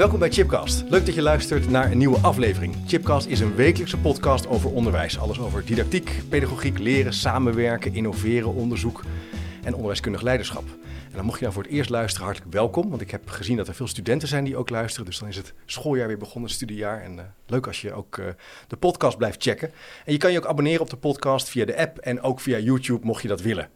Welkom bij Chipcast. Leuk dat je luistert naar een nieuwe aflevering. Chipcast is een wekelijkse podcast over onderwijs. Alles over didactiek, pedagogiek, leren, samenwerken, innoveren, onderzoek en onderwijskundig leiderschap. En dan mocht je nou voor het eerst luisteren, hartelijk welkom. Want ik heb gezien dat er veel studenten zijn die ook luisteren. Dus dan is het schooljaar weer begonnen, het studiejaar. En uh, leuk als je ook uh, de podcast blijft checken. En je kan je ook abonneren op de podcast via de app en ook via YouTube, mocht je dat willen.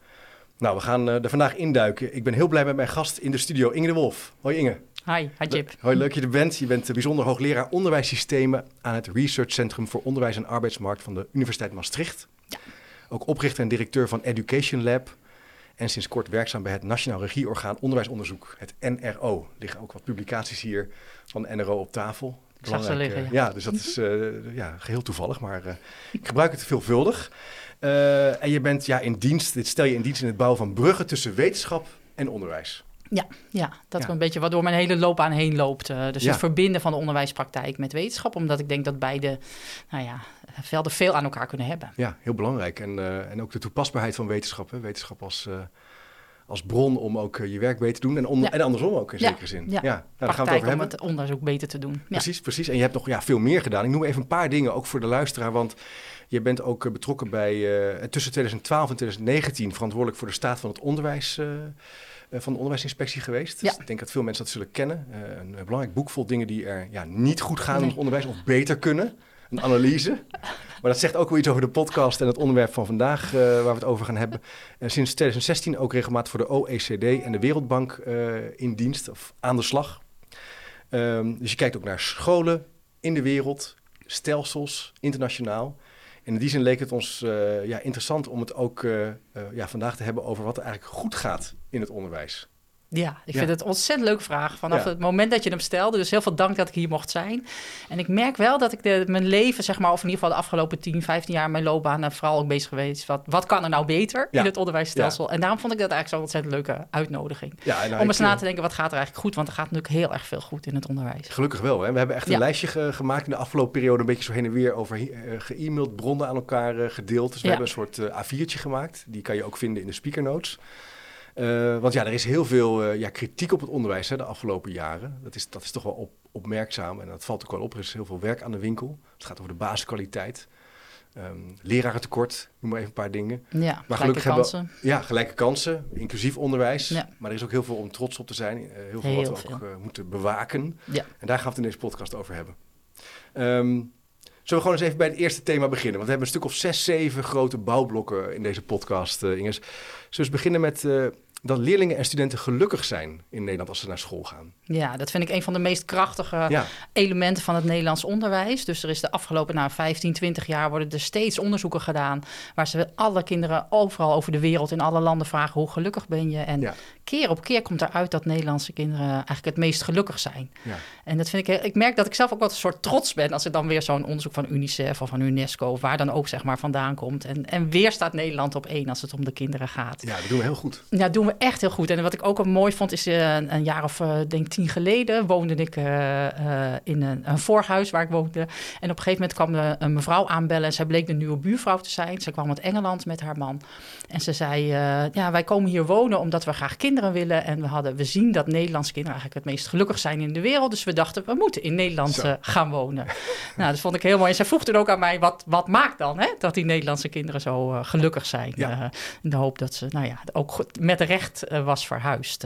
Nou, we gaan uh, er vandaag induiken. Ik ben heel blij met mijn gast in de studio, Inge de Wolf. Hoi Inge. Hi, hi Jip. Hoi, leuk dat je er bent. Je bent bijzonder hoogleraar onderwijssystemen aan het Research Centrum voor Onderwijs en Arbeidsmarkt van de Universiteit Maastricht. Ja. Ook oprichter en directeur van Education Lab. En sinds kort werkzaam bij het Nationaal Regieorgaan Onderwijsonderzoek, het NRO. Er liggen ook wat publicaties hier van de NRO op tafel. Ik zag ze liggen, ja. ja. dus dat is uh, ja, geheel toevallig, maar uh, ik gebruik het veelvuldig. Uh, en je bent ja, in dienst, dit stel je in dienst in het bouwen van bruggen tussen wetenschap en onderwijs. Ja, ja dat is ja. een beetje waardoor mijn hele loopbaan heen loopt. Uh, dus ja. het verbinden van de onderwijspraktijk met wetenschap. Omdat ik denk dat beide nou ja, velden veel aan elkaar kunnen hebben. Ja, heel belangrijk. En, uh, en ook de toepasbaarheid van wetenschap. Hè? Wetenschap als, uh, als bron om ook je werk beter te doen. En, ja. en andersom ook in zekere zin. Ja, ja. Nou, daar gaan we het over hebben. om het onderzoek beter te doen. Precies, precies. En je hebt nog ja, veel meer gedaan. Ik noem even een paar dingen, ook voor de luisteraar. Want je bent ook betrokken bij tussen 2012 en 2019... verantwoordelijk voor de staat van het onderwijs van de onderwijsinspectie geweest. Ja. Dus ik denk dat veel mensen dat zullen kennen. Uh, een belangrijk boek vol dingen die er ja, niet goed gaan in het onderwijs of beter kunnen. Een analyse. Maar dat zegt ook wel iets over de podcast en het onderwerp van vandaag uh, waar we het over gaan hebben. Uh, sinds 2016 ook regelmatig voor de OECD en de Wereldbank in dienst of aan de slag. Um, dus je kijkt ook naar scholen in de wereld, stelsels, internationaal. En in die zin leek het ons uh, ja, interessant om het ook uh, uh, ja, vandaag te hebben over wat er eigenlijk goed gaat in het onderwijs. Ja, ik vind ja. het een ontzettend leuke vraag. Vanaf ja. het moment dat je hem stelde. Dus heel veel dank dat ik hier mocht zijn. En ik merk wel dat ik de, mijn leven, zeg maar, of in ieder geval de afgelopen 10, 15 jaar mijn loopbaan vooral ook bezig geweest. Wat, wat kan er nou beter ja. in het onderwijsstelsel? En daarom vond ik dat eigenlijk zo'n ontzettend leuke uitnodiging. nou, om eens na te denken, wat gaat er eigenlijk goed? Want er gaat natuurlijk heel erg veel goed in het onderwijs. Gelukkig wel. Hè? We hebben echt een lijstje ge gemaakt in de afgelopen periode. Een beetje zo heen en weer over uh, ge-e-mailed, bronnen aan elkaar uh, gedeeld. Dus we hebben een soort uh, A4'tje gemaakt. Die kan je ook vinden in de speaker notes. Uh, want ja, er is heel veel uh, ja, kritiek op het onderwijs hè, de afgelopen jaren. Dat is, dat is toch wel op, opmerkzaam en dat valt ook wel op. Er is heel veel werk aan de winkel. Het gaat over de basiskwaliteit. Um, lerarentekort, noem maar even een paar dingen. Ja, maar gelijke kansen. Hebben, ja, gelijke kansen, inclusief onderwijs. Ja. Maar er is ook heel veel om trots op te zijn. Uh, heel veel heel wat we ook uh, moeten bewaken. Ja. En daar gaan we het in deze podcast over hebben. Um, Zullen we gewoon eens even bij het eerste thema beginnen? Want we hebben een stuk of zes, zeven grote bouwblokken in deze podcast, uh, Inges. Zullen we eens beginnen met dat leerlingen en studenten gelukkig zijn in Nederland als ze naar school gaan? Ja, dat vind ik een van de meest krachtige ja. elementen van het Nederlands onderwijs. Dus er is de afgelopen nou, 15, 20 jaar worden er steeds onderzoeken gedaan... waar ze alle kinderen overal over de wereld in alle landen vragen... hoe gelukkig ben je? En ja. keer op keer komt eruit dat Nederlandse kinderen eigenlijk het meest gelukkig zijn. Ja. En dat vind ik... Ik merk dat ik zelf ook wat een soort trots ben... als er dan weer zo'n onderzoek van UNICEF of van UNESCO... of waar dan ook zeg maar vandaan komt. En, en weer staat Nederland op één als het om de kinderen gaat. Ja, dat doen we heel goed. Ja, doen we echt heel goed. En wat ik ook al mooi vond is uh, een jaar of uh, denk tien geleden woonde ik uh, in een, een voorhuis waar ik woonde. En op een gegeven moment kwam een mevrouw aanbellen. En zij bleek de nieuwe buurvrouw te zijn. Ze kwam uit Engeland met haar man. En ze zei, ja, wij komen hier wonen omdat we graag kinderen willen. En we, hadden, we zien dat Nederlandse kinderen eigenlijk het meest gelukkig zijn in de wereld. Dus we dachten, we moeten in Nederland gaan wonen. nou, dat vond ik heel mooi. En zij vroeg toen ook aan mij, wat, wat maakt dan hè, dat die Nederlandse kinderen zo gelukkig zijn? Ja. in de hoop dat ze, nou ja, ook met recht was verhuisd.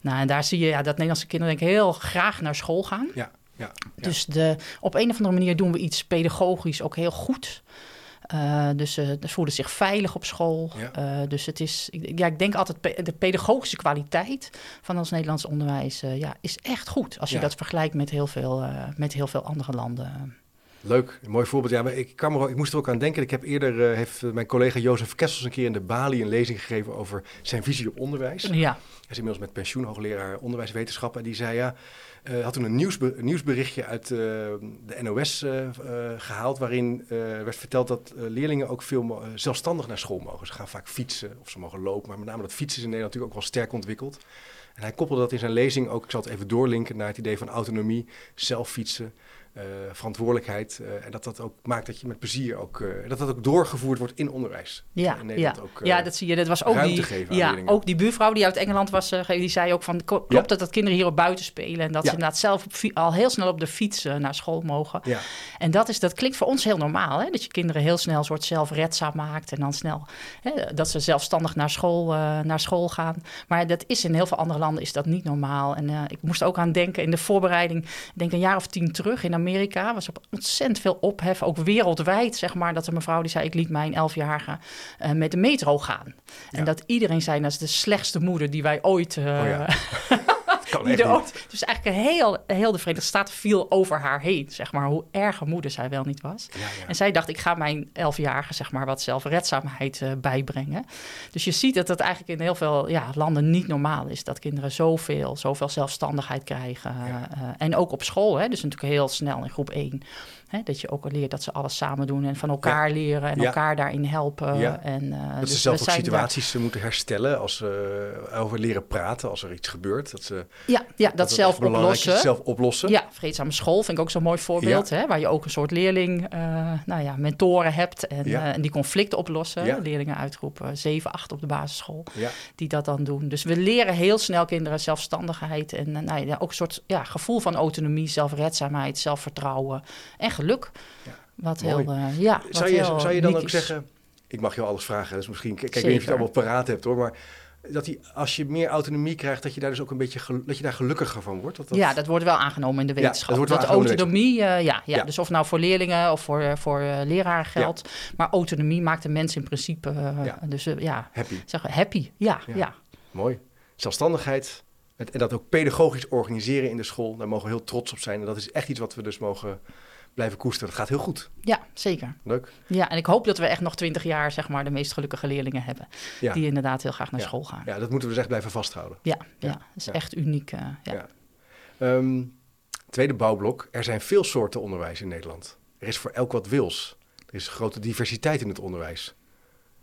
Nou, en daar zie je ja, dat Nederlandse kinderen denk ik heel graag naar school gaan. Ja, ja, ja. Dus de, op een of andere manier doen we iets pedagogisch ook heel goed. Uh, dus ze uh, voelen zich veilig op school. Ja. Uh, dus het is, ja, ik denk altijd pe de pedagogische kwaliteit van ons Nederlands onderwijs ja, is echt goed. Als je Ja. dat vergelijkt met heel veel, met heel veel andere landen. Leuk, een mooi voorbeeld. Ja, ik, kan er, ik moest er ook aan denken. Ik heb eerder, uh, heeft mijn collega Jozef Kessels een keer in de Bali een lezing gegeven over zijn visie op onderwijs. Ja. Hij is inmiddels met pensioen, hoogleraar onderwijswetenschappen. En die zei, ja, uh, had toen een, nieuwsbe nieuwsberichtje uit uh, de NOS gehaald... waarin werd verteld dat leerlingen ook veel zelfstandig naar school mogen. Ze gaan vaak fietsen of ze mogen lopen. Maar met name dat fietsen is in Nederland natuurlijk ook wel sterk ontwikkeld. En hij koppelde dat in zijn lezing ook, ik zal het even doorlinken... naar het idee van autonomie, zelf fietsen... Uh, verantwoordelijkheid. Uh, en dat dat ook maakt dat je met plezier ook, uh, dat dat ook doorgevoerd wordt in onderwijs. Ja, in ja. Ook, ja dat zie je. Dat was ook die, ja, ook die buurvrouw die uit Engeland was, die zei ook van klopt ja. dat dat kinderen hier op buiten spelen en dat ja. ze inderdaad zelf op, al heel snel op de fiets naar school mogen. Ja. En dat, is, dat klinkt voor ons heel normaal, hè? dat je kinderen heel snel een soort zelfredzaam maakt en dan snel hè, dat ze zelfstandig naar school, naar school gaan. Maar dat is in heel veel andere landen is dat niet normaal. En ik moest ook aan denken in de voorbereiding, ik denk een jaar of tien terug in Amerika was op ontzettend veel ophef, ook wereldwijd, zeg maar, dat een mevrouw die zei: Ik liet mijn elfjarige uh, met de metro gaan. Ja. En dat iedereen zei: Dat is de slechtste moeder die wij ooit. Uh, oh ja. kan niet. Dus eigenlijk een heel, heel de Verenigde Staten viel over haar heen, zeg maar, hoe erg een moeder zij wel niet was. Ja, ja. En zij dacht, ik ga mijn elfjarige, zeg maar, wat zelfredzaamheid uh, bijbrengen. Dus je ziet dat dat eigenlijk in heel veel ja, landen niet normaal is, dat kinderen zoveel, zoveel zelfstandigheid krijgen. Ja. Uh, en ook op school, hè, dus natuurlijk heel snel in groep 1. Hè, dat je ook leert dat ze alles samen doen en van elkaar ja. leren en ja. elkaar daarin helpen. Ja. En, uh, dat dus ze zelf ook situaties daar... moeten herstellen als ze over leren praten, als er iets gebeurt. Dat ze, ja, ja, dat, dat zelf oplossen. zelf oplossen. Ja, vreedzame school vind ik ook zo'n mooi voorbeeld. Hè, waar je ook een soort leerling, uh, nou ja, mentoren hebt en, en die conflicten oplossen. Leerlingen uit groep 7, 8 op de basisschool, die dat dan doen. Dus we leren heel snel kinderen zelfstandigheid en nou ja, ook een soort ja, gevoel van autonomie, zelfredzaamheid, zelfvertrouwen en geluk. Ja, wat heel, uh, ja, wat zou, je, heel zou je dan ook is. zeggen, ik mag jou alles vragen, dus misschien, kijk, weet of je het allemaal paraat hebt hoor, maar dat die, als je meer autonomie krijgt, dat je daar dus ook een beetje dat je daar gelukkiger van wordt. Dat, dat... Ja, dat wordt wel aangenomen in de wetenschap. Ja, dat, wordt dat autonomie, uh, ja, ja, ja, Dus of nou voor leerlingen of voor, voor uh, leraren geldt. Ja. Maar autonomie maakt de mens in principe uh, ja. dus ja, happy. Zeg, happy. Ja, ja. Mooi. Zelfstandigheid. En dat ook pedagogisch organiseren in de school. Daar mogen we heel trots op zijn. En dat is echt iets wat we dus mogen blijven koesteren. Dat gaat heel goed. Ja, zeker. Leuk. Ja, en ik hoop dat we echt nog twintig jaar zeg maar, de meest gelukkige leerlingen hebben. Ja. Die inderdaad heel graag naar ja. school gaan. Ja, dat moeten we dus echt blijven vasthouden. Ja, ja. dat is echt uniek. Uh, ja. Um, tweede bouwblok. Er zijn veel soorten onderwijs in Nederland. Er is voor elk wat wils. Er is grote diversiteit in het onderwijs.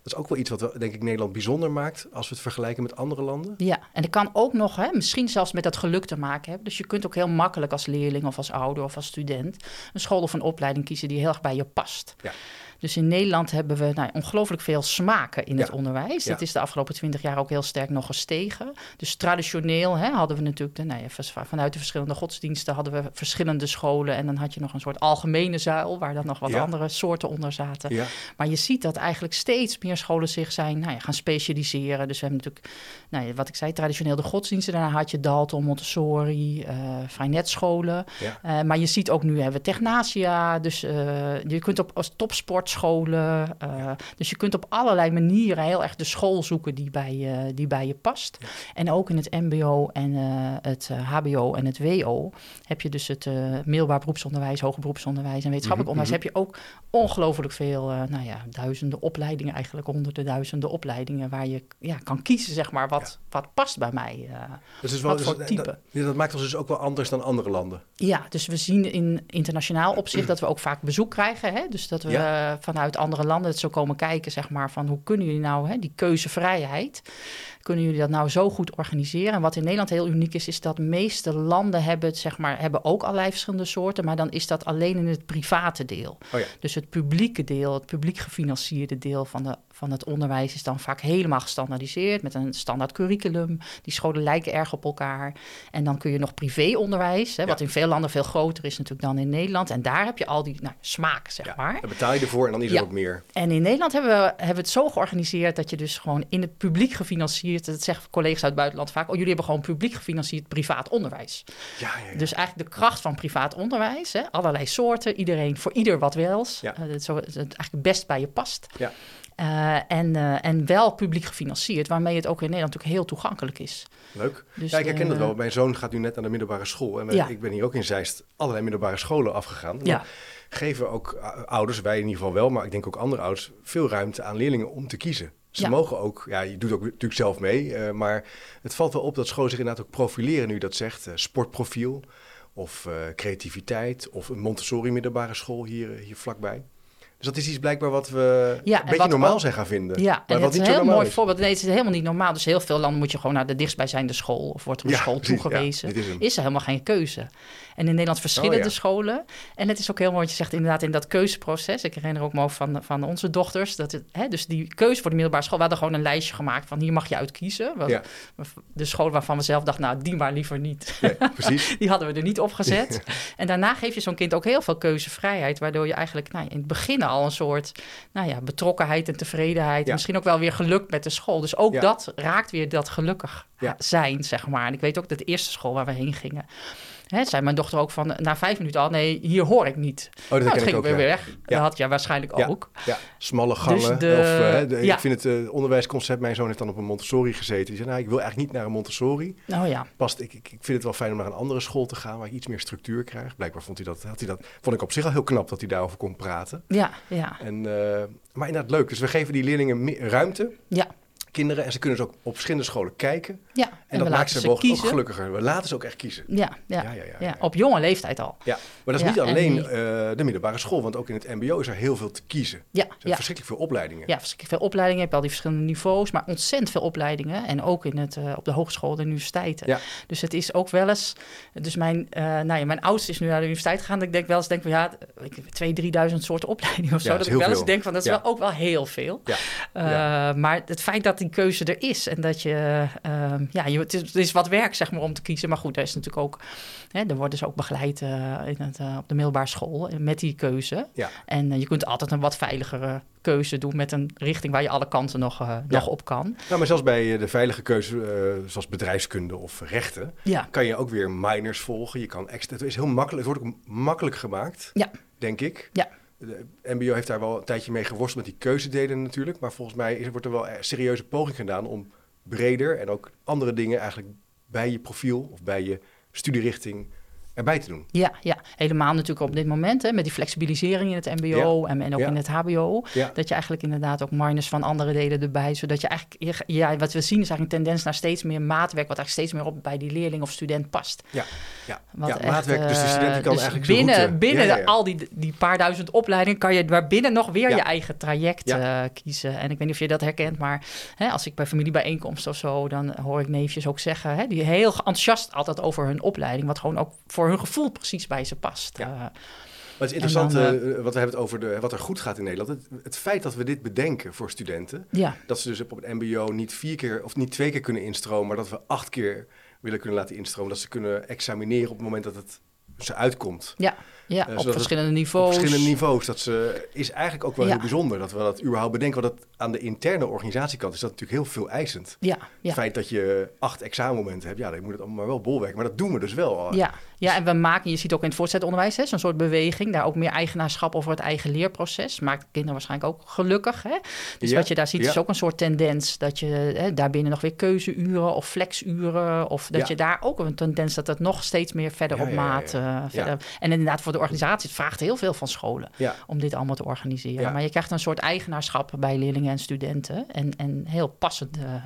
Dat is ook wel iets wat, denk ik, Nederland bijzonder maakt als we het vergelijken met andere landen. Ja, en dat kan ook nog, hè, misschien zelfs met dat geluk te maken hebben. Dus je kunt ook heel makkelijk als leerling of als ouder of als student een school of een opleiding kiezen die heel erg bij je past. Ja. Dus in Nederland hebben we nou, ongelooflijk veel smaken in Ja. het onderwijs. Ja. Dat is de afgelopen twintig jaar ook heel sterk nog gestegen. Dus traditioneel hè, hadden we natuurlijk de, nou ja, vanuit de verschillende godsdiensten hadden we verschillende scholen. En dan had je nog een soort algemene zuil waar dan nog wat andere soorten onder zaten. Maar je ziet dat eigenlijk steeds meer scholen zich zijn nou ja, gaan specialiseren. Dus we hebben natuurlijk, nou ja, wat ik zei, traditioneel de godsdiensten. Daarna had je Dalton, Montessori, Vrijnetscholen. Eh, maar je ziet ook nu hebben we Technasia. Dus eh, je kunt op als topsportscholen. eh, dus je kunt op allerlei manieren heel erg de school zoeken die bij, je die bij je past. Ja. En ook in het MBO en eh, het eh, HBO en het WO heb je dus het eh middelbaar beroepsonderwijs, hoger beroepsonderwijs en wetenschappelijk Mhm, onderwijs. Heb je ook ongelooflijk veel, eh, nou ja, duizenden opleidingen, eigenlijk honderden duizenden opleidingen waar je ja, kan kiezen, zeg maar, wat, wat past bij mij. eh. Dus het is wel, Wat voor dus- type? Dat, ja, dat maakt ons dus ook wel anders dan andere landen. Ja, dus we zien in internationaal opzicht dat we ook vaak bezoek krijgen. Hè? Dus dat we Ja. Eh, vanuit andere landen zo komen kijken, zeg maar, van hoe kunnen jullie nou hè, die keuzevrijheid, kunnen jullie dat nou zo goed organiseren? En wat in Nederland heel uniek is, is dat de meeste landen hebben, het, zeg maar, hebben ook allerlei verschillende soorten, maar dan is dat alleen in het private deel. Oh ja. Dus het publieke deel, het publiek gefinancierde deel van, de, van het onderwijs is dan vaak helemaal gestandaardiseerd met een standaard curriculum. Die scholen lijken erg op elkaar. En dan kun je nog privéonderwijs, hè, wat Ja. in veel landen veel groter is natuurlijk dan in Nederland. En daar heb je al die nou, smaak, zeg Ja, maar. Dan betaal je ervoor en dan is er ook meer. En in Nederland hebben we, hebben we het zo georganiseerd dat je dus gewoon in het publiek gefinancierd, dat zeggen collega's uit het buitenland vaak, oh jullie hebben gewoon publiek gefinancierd privaat onderwijs. Ja, ja, ja. Dus eigenlijk de kracht van privaat onderwijs, hè, allerlei soorten, iedereen voor ieder wat wels, Ja. eh, zo, dat het eigenlijk best bij je past. Ja. Uh, en, uh, en wel publiek gefinancierd, waarmee het ook in Nederland natuurlijk heel toegankelijk is. Leuk. Dus, ja, ik herken dat wel. Mijn zoon gaat nu net naar de middelbare school. En ja. ik ben hier ook in Zeist allerlei middelbare scholen afgegaan. Ja. Geven ook ouders, wij in ieder geval wel, maar ik denk ook andere ouders, veel ruimte aan leerlingen om te kiezen. Ze mogen ook, ja, je doet ook natuurlijk zelf mee, uh, maar het valt wel op dat scholen zich inderdaad ook profileren nu dat zegt. sportprofiel of creativiteit of een Montessori middelbare school hier, hier vlakbij. Dus dat is iets blijkbaar wat we ja, een beetje normaal zijn gaan vinden. Ja, en wat is een heel mooi voorbeeld. Nee, het is helemaal niet normaal. Dus heel veel landen moet je gewoon naar de dichtstbijzijnde school... of wordt er een school toegewezen. is, is, er helemaal geen keuze. En in Nederland verschillende oh, scholen. En het is ook heel mooi wat je zegt inderdaad in dat keuzeproces. Ik herinner ook me van, van onze dochters. Dat het, hè, dus die keuze voor de middelbare school. We hadden gewoon een lijstje gemaakt van hier mag je uit kiezen. Ja. De school waarvan we zelf dachten, nou die maar liever niet. precies. die hadden we er niet op gezet. en daarna geef je zo'n kind ook heel veel keuzevrijheid. Waardoor je eigenlijk nou, in het begin al een soort nou ja, betrokkenheid en tevredenheid. En misschien ook wel weer geluk met de school. Dus ook dat raakt weer dat gelukkig zijn, zeg maar. En ik weet ook dat de eerste school waar we heen gingen Hè, zei mijn dochter ook van na vijf minuten al, nee, hier hoor ik niet. Oh, dat nou, ging ik weer weg. Ja. Dat had je waarschijnlijk ook. Ja, smalle dus gangen. de, of, uh, Ik vind het uh, onderwijsconcept, mijn zoon heeft dan op een Montessori gezeten. Die zei, nou, ik wil eigenlijk niet naar een Montessori. Oh ja. Past, ik, ik, ik vind het wel fijn om naar een andere school te gaan, waar ik iets meer structuur krijg. Blijkbaar vond hij dat, had hij dat, vond ik op zich al heel knap dat hij daarover kon praten. Ja, ja. En, uh, maar inderdaad leuk. Dus we geven die leerlingen ruimte. Ja kinderen. En ze kunnen ze ook op verschillende scholen kijken. Ja, en, dat maakt ze, ook gelukkiger. We laten ze ook echt kiezen. Ja, ja, ja, ja, op jonge leeftijd al. Ja, maar dat is niet alleen uh, de middelbare school. Want ook in het mbo is er heel veel te kiezen. Ja, er zijn verschrikkelijk veel opleidingen. Ja, verschrikkelijk veel opleidingen. Je hebt al die verschillende niveaus. Maar ontzettend veel opleidingen. En ook in het, uh, op de hogeschool, de universiteiten. Ja. Dus het is ook wel eens... Dus mijn, uh, nou ja, mijn oudste is nu naar de universiteit gegaan. Dat ik denk wel eens denk van ja, twee, drieduizend soorten opleidingen of zo. dat, dat ik wel eens denk van dat is wel ook wel heel veel. Ja. Maar het feit dat die keuze er is. En dat je, ja, je, het, is, het is wat werk zeg maar om te kiezen. Maar goed, daar is natuurlijk ook, hè, er worden ze ook begeleid uh, in het, uh, op de middelbare school met die keuze. Ja. En je kunt altijd een wat veiligere keuze doen met een richting waar je alle kanten nog, ja. nog op kan. Nou, maar zelfs bij de veilige keuze, zoals bedrijfskunde of rechten, ja. kan je ook weer minors volgen. Je kan extra, het is heel makkelijk, het wordt ook makkelijk gemaakt, ja. denk ik. Ja. De MBO heeft daar wel een tijdje mee geworsteld met die keuzedelen natuurlijk. Maar volgens mij wordt er wel een serieuze poging gedaan om breder en ook andere dingen eigenlijk bij je profiel of bij je studierichting erbij te doen. Ja, ja, helemaal natuurlijk op dit moment hè, met die flexibilisering in het MBO en, en ook in het HBO. Dat je eigenlijk inderdaad ook minus van andere delen erbij, zodat je eigenlijk, ja, wat we zien is eigenlijk een tendens naar steeds meer maatwerk, wat eigenlijk steeds meer op bij die leerling of student past. Ja, ja. ja maatwerk, dus de student kan dus eigenlijk binnen, binnen al die, die paar duizend opleidingen kan je waarbinnen nog weer je eigen traject uh, kiezen. En ik weet niet of je dat herkent, maar hè, als ik bij familiebijeenkomsten of zo, dan hoor ik neefjes ook zeggen, hè, die heel enthousiast altijd over hun opleiding, wat gewoon ook voor hun gevoel precies bij ze past. Ja. Uh, maar het is interessant, dan, uh, wat we hebben het over de, wat er goed gaat in Nederland. Het, het, feit dat we dit bedenken voor studenten, ja. dat ze dus op het MBO niet vier keer of niet twee keer kunnen instromen, maar dat we acht keer willen kunnen laten instromen, dat ze kunnen examineren op het moment dat het ze uitkomt. Ja, ja uh, op verschillende niveaus. Op verschillende niveaus. Dat ze, is eigenlijk ook wel heel bijzonder dat we dat überhaupt bedenken. Want dat aan de interne organisatiekant is dat natuurlijk heel veel eisend. Ja, ja. Het feit dat je acht examenmomenten hebt, ja, dan moet het allemaal maar wel bolwerken. Maar dat doen we dus wel. Ja, ja, en we maken, je ziet ook in het voortgezet onderwijs, zo'n soort beweging, daar ook meer eigenaarschap over het eigen leerproces. Maakt kinderen waarschijnlijk ook gelukkig. Hè? Dus wat je daar ziet is ook een soort tendens dat je hè, daarbinnen nog weer keuzeuren of flexuren, of dat je daar ook een tendens dat het nog steeds meer verder op maat. Uh, verder. En inderdaad, voor de organisatie, het vraagt heel veel van scholen om dit allemaal te organiseren. Maar je krijgt een soort eigenaarschap bij leerlingen en studenten en, en heel passende,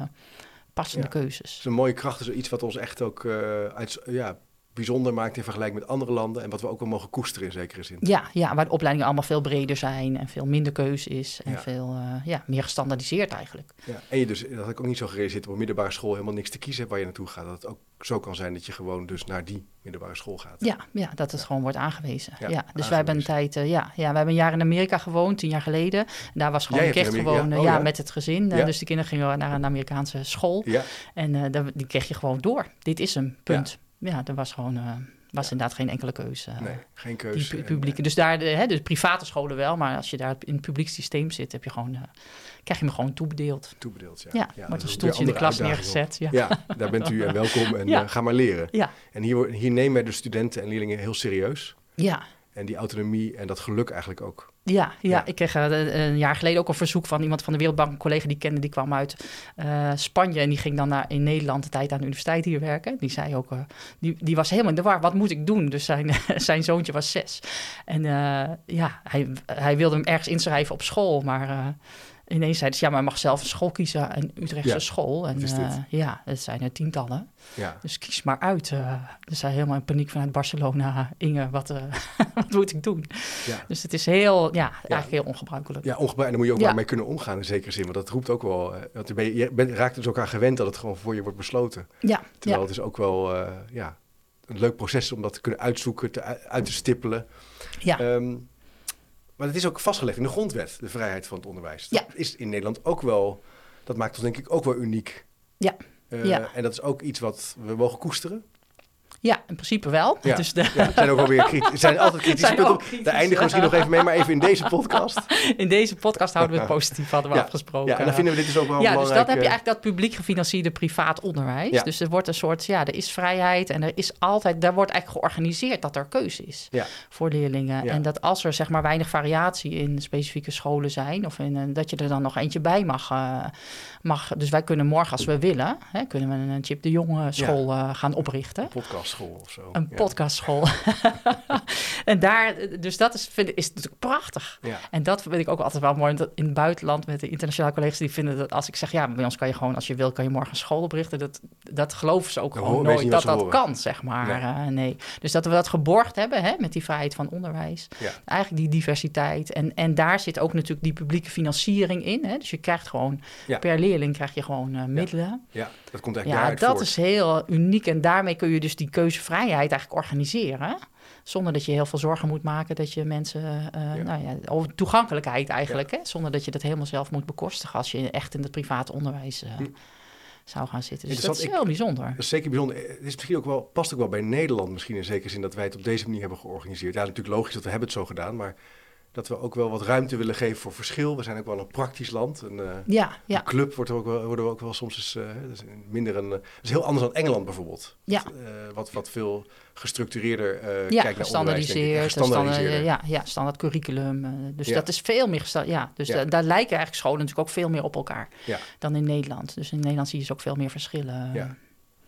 passende keuzes. Het is een mooie kracht, is iets wat ons echt ook uh, uit, ja, bijzonder maakt in vergelijking met andere landen. En wat we ook wel mogen koesteren in zekere zin. Ja, ja waar de opleidingen allemaal veel breder zijn en veel minder keuze is. En veel uh, ja, meer gestandardiseerd eigenlijk. Ja, en je dus, dat had ik ook niet zo gerealiseerd, op middelbare school helemaal niks te kiezen hebt waar je naartoe gaat. Dat het ook zo kan zijn dat je gewoon dus naar die middelbare school gaat. Ja, ja dat het gewoon wordt aangewezen. Ja, dus wij hebben een tijd, uh, ja, ja, we hebben een jaar in Amerika gewoond, tien jaar geleden. daar was gewoon echt gewoon, oh, ja, met het gezin. dus de kinderen gingen naar een Amerikaanse school. Ja. En die kreeg je gewoon door. Dit is een punt ja, er was gewoon uh, was inderdaad geen enkele keuze. Nee, geen keuze. Die publieke. dus daar, de, hè, de private scholen wel, maar als je daar in het publiek systeem zit, heb je gewoon, uh, krijg je me gewoon toebedeeld. Toebedeeld, ja. Ja, ja wordt een stoeltje in de klas neergezet. Ja. ja. daar bent u en welkom en uh, ga maar leren. Ja. En hier, hier nemen wij de studenten en leerlingen heel serieus. Ja. En die autonomie en dat geluk eigenlijk ook Ja, ja, Ja. ik kreeg eh, een jaar geleden ook een verzoek van iemand van de Wereldbank, een collega die ik kende, die kwam uit eh, Spanje en die ging dan naar, in Nederland de tijd aan de universiteit hier werken. Die zei ook, eh, die, die was helemaal in de war, wat moet ik doen? Dus zijn, zijn zoontje was zes. En ja, hij, hij wilde hem ergens inschrijven op school, maar ineens zei ze, ja, maar mag zelf een school kiezen, een Utrechtse Ja, school. En eh, ja, het zijn er tientallen. Ja. Dus kies maar uit. eh. dus hij helemaal in paniek vanuit Barcelona. Inge, wat, eh, wat moet ik doen? Ja. Dus het is heel, ja, eigenlijk heel ongebruikelijk. Ja, ongebruik. En daar moet je ook maar mee kunnen omgaan in zekere zin. Want dat roept ook wel... Want je, ben, je bent, raakt dus elkaar gewend dat het gewoon voor je wordt besloten. Ja, Terwijl het is ook wel ja, een leuk proces om dat te kunnen uitzoeken, te, uit te stippelen. ja. Ehm, maar het is ook vastgelegd in de grondwet, de vrijheid van het onderwijs. Ja. Dat is in Nederland ook wel... Dat maakt ons denk ik ook wel uniek. Ja. Eh, Ja. En dat is ook iets wat we mogen koesteren. Ja, in principe wel. Ja. Dus de, Ja, zijn ook wel weer kritisch. Zijn altijd kritische punten. kritisch, Daar eindigen we misschien nog even mee, maar even in deze podcast. in deze podcast houden we het positief, hadden we Ja. afgesproken. Ja, en dan vinden we dit dus ook wel Ja, dus belangrijk. dat heb je eigenlijk dat publiek gefinancierde privaat onderwijs. Dus er wordt een soort, ja, er is vrijheid en er is altijd, daar wordt eigenlijk georganiseerd dat er keuze is voor leerlingen. En dat als er zeg maar weinig variatie in specifieke scholen zijn, of in, dat je er dan nog eentje bij mag. eh, mag. Dus wij kunnen morgen, als we willen, hè, kunnen we een Chip de Jonge school eh, gaan oprichten. Een podcastschool of zo. Een ja. podcastschool. en daar, dus dat is, vind, is natuurlijk prachtig. Ja. En dat vind ik ook altijd wel mooi. Dat in het buitenland met de internationale collega's die vinden dat als ik zeg, ja, bij ons kan je gewoon, als je wil, kan je morgen een school oprichten. Dat, dat geloven ze ook gewoon nooit dat dat kan, zeg maar. Nee. Eh, nee. Dus dat we dat geborgd hebben hè, met die vrijheid van onderwijs. Ja. Eigenlijk die diversiteit. En, en daar zit ook natuurlijk die publieke financiering in. Hè. Dus je krijgt gewoon, per leerling krijg je gewoon eh, middelen. ja, dat komt eigenlijk Ja, dat voort. is heel uniek. En daarmee kun je dus die keuzevrijheid eigenlijk organiseren. Zonder dat je heel veel zorgen moet maken dat je mensen... eh, Ja. Nou ja, over toegankelijkheid eigenlijk. Hè? Zonder dat je dat helemaal zelf moet bekostigen... als je echt in het private onderwijs eh, Hm. zou gaan zitten. Dus dat is heel bijzonder. Dat is zeker bijzonder. Het is misschien ook wel, past ook wel bij Nederland misschien in zekere zin dat wij het op deze manier hebben georganiseerd. Ja, natuurlijk logisch dat we hebben het zo gedaan, maar dat we ook wel wat ruimte willen geven voor verschil. We zijn ook wel een praktisch land. Een, eh, Ja, ja, een club wordt ook wel, worden we ook wel soms eens, eh, is minder een, eh, dat is heel anders dan Engeland bijvoorbeeld. Ja. Wat, wat veel gestructureerder ja kijkt naar onderwijs, denk ik. En gestandardiseerd. standaard, gestandaardiseerder. ja, ja, standaard curriculum. dus Ja. dat is veel meer... Ja, dus da- daar lijken eigenlijk scholen natuurlijk ook veel meer op elkaar... Ja. dan in Nederland. Dus in Nederland zie je dus ook veel meer verschillen. Ja.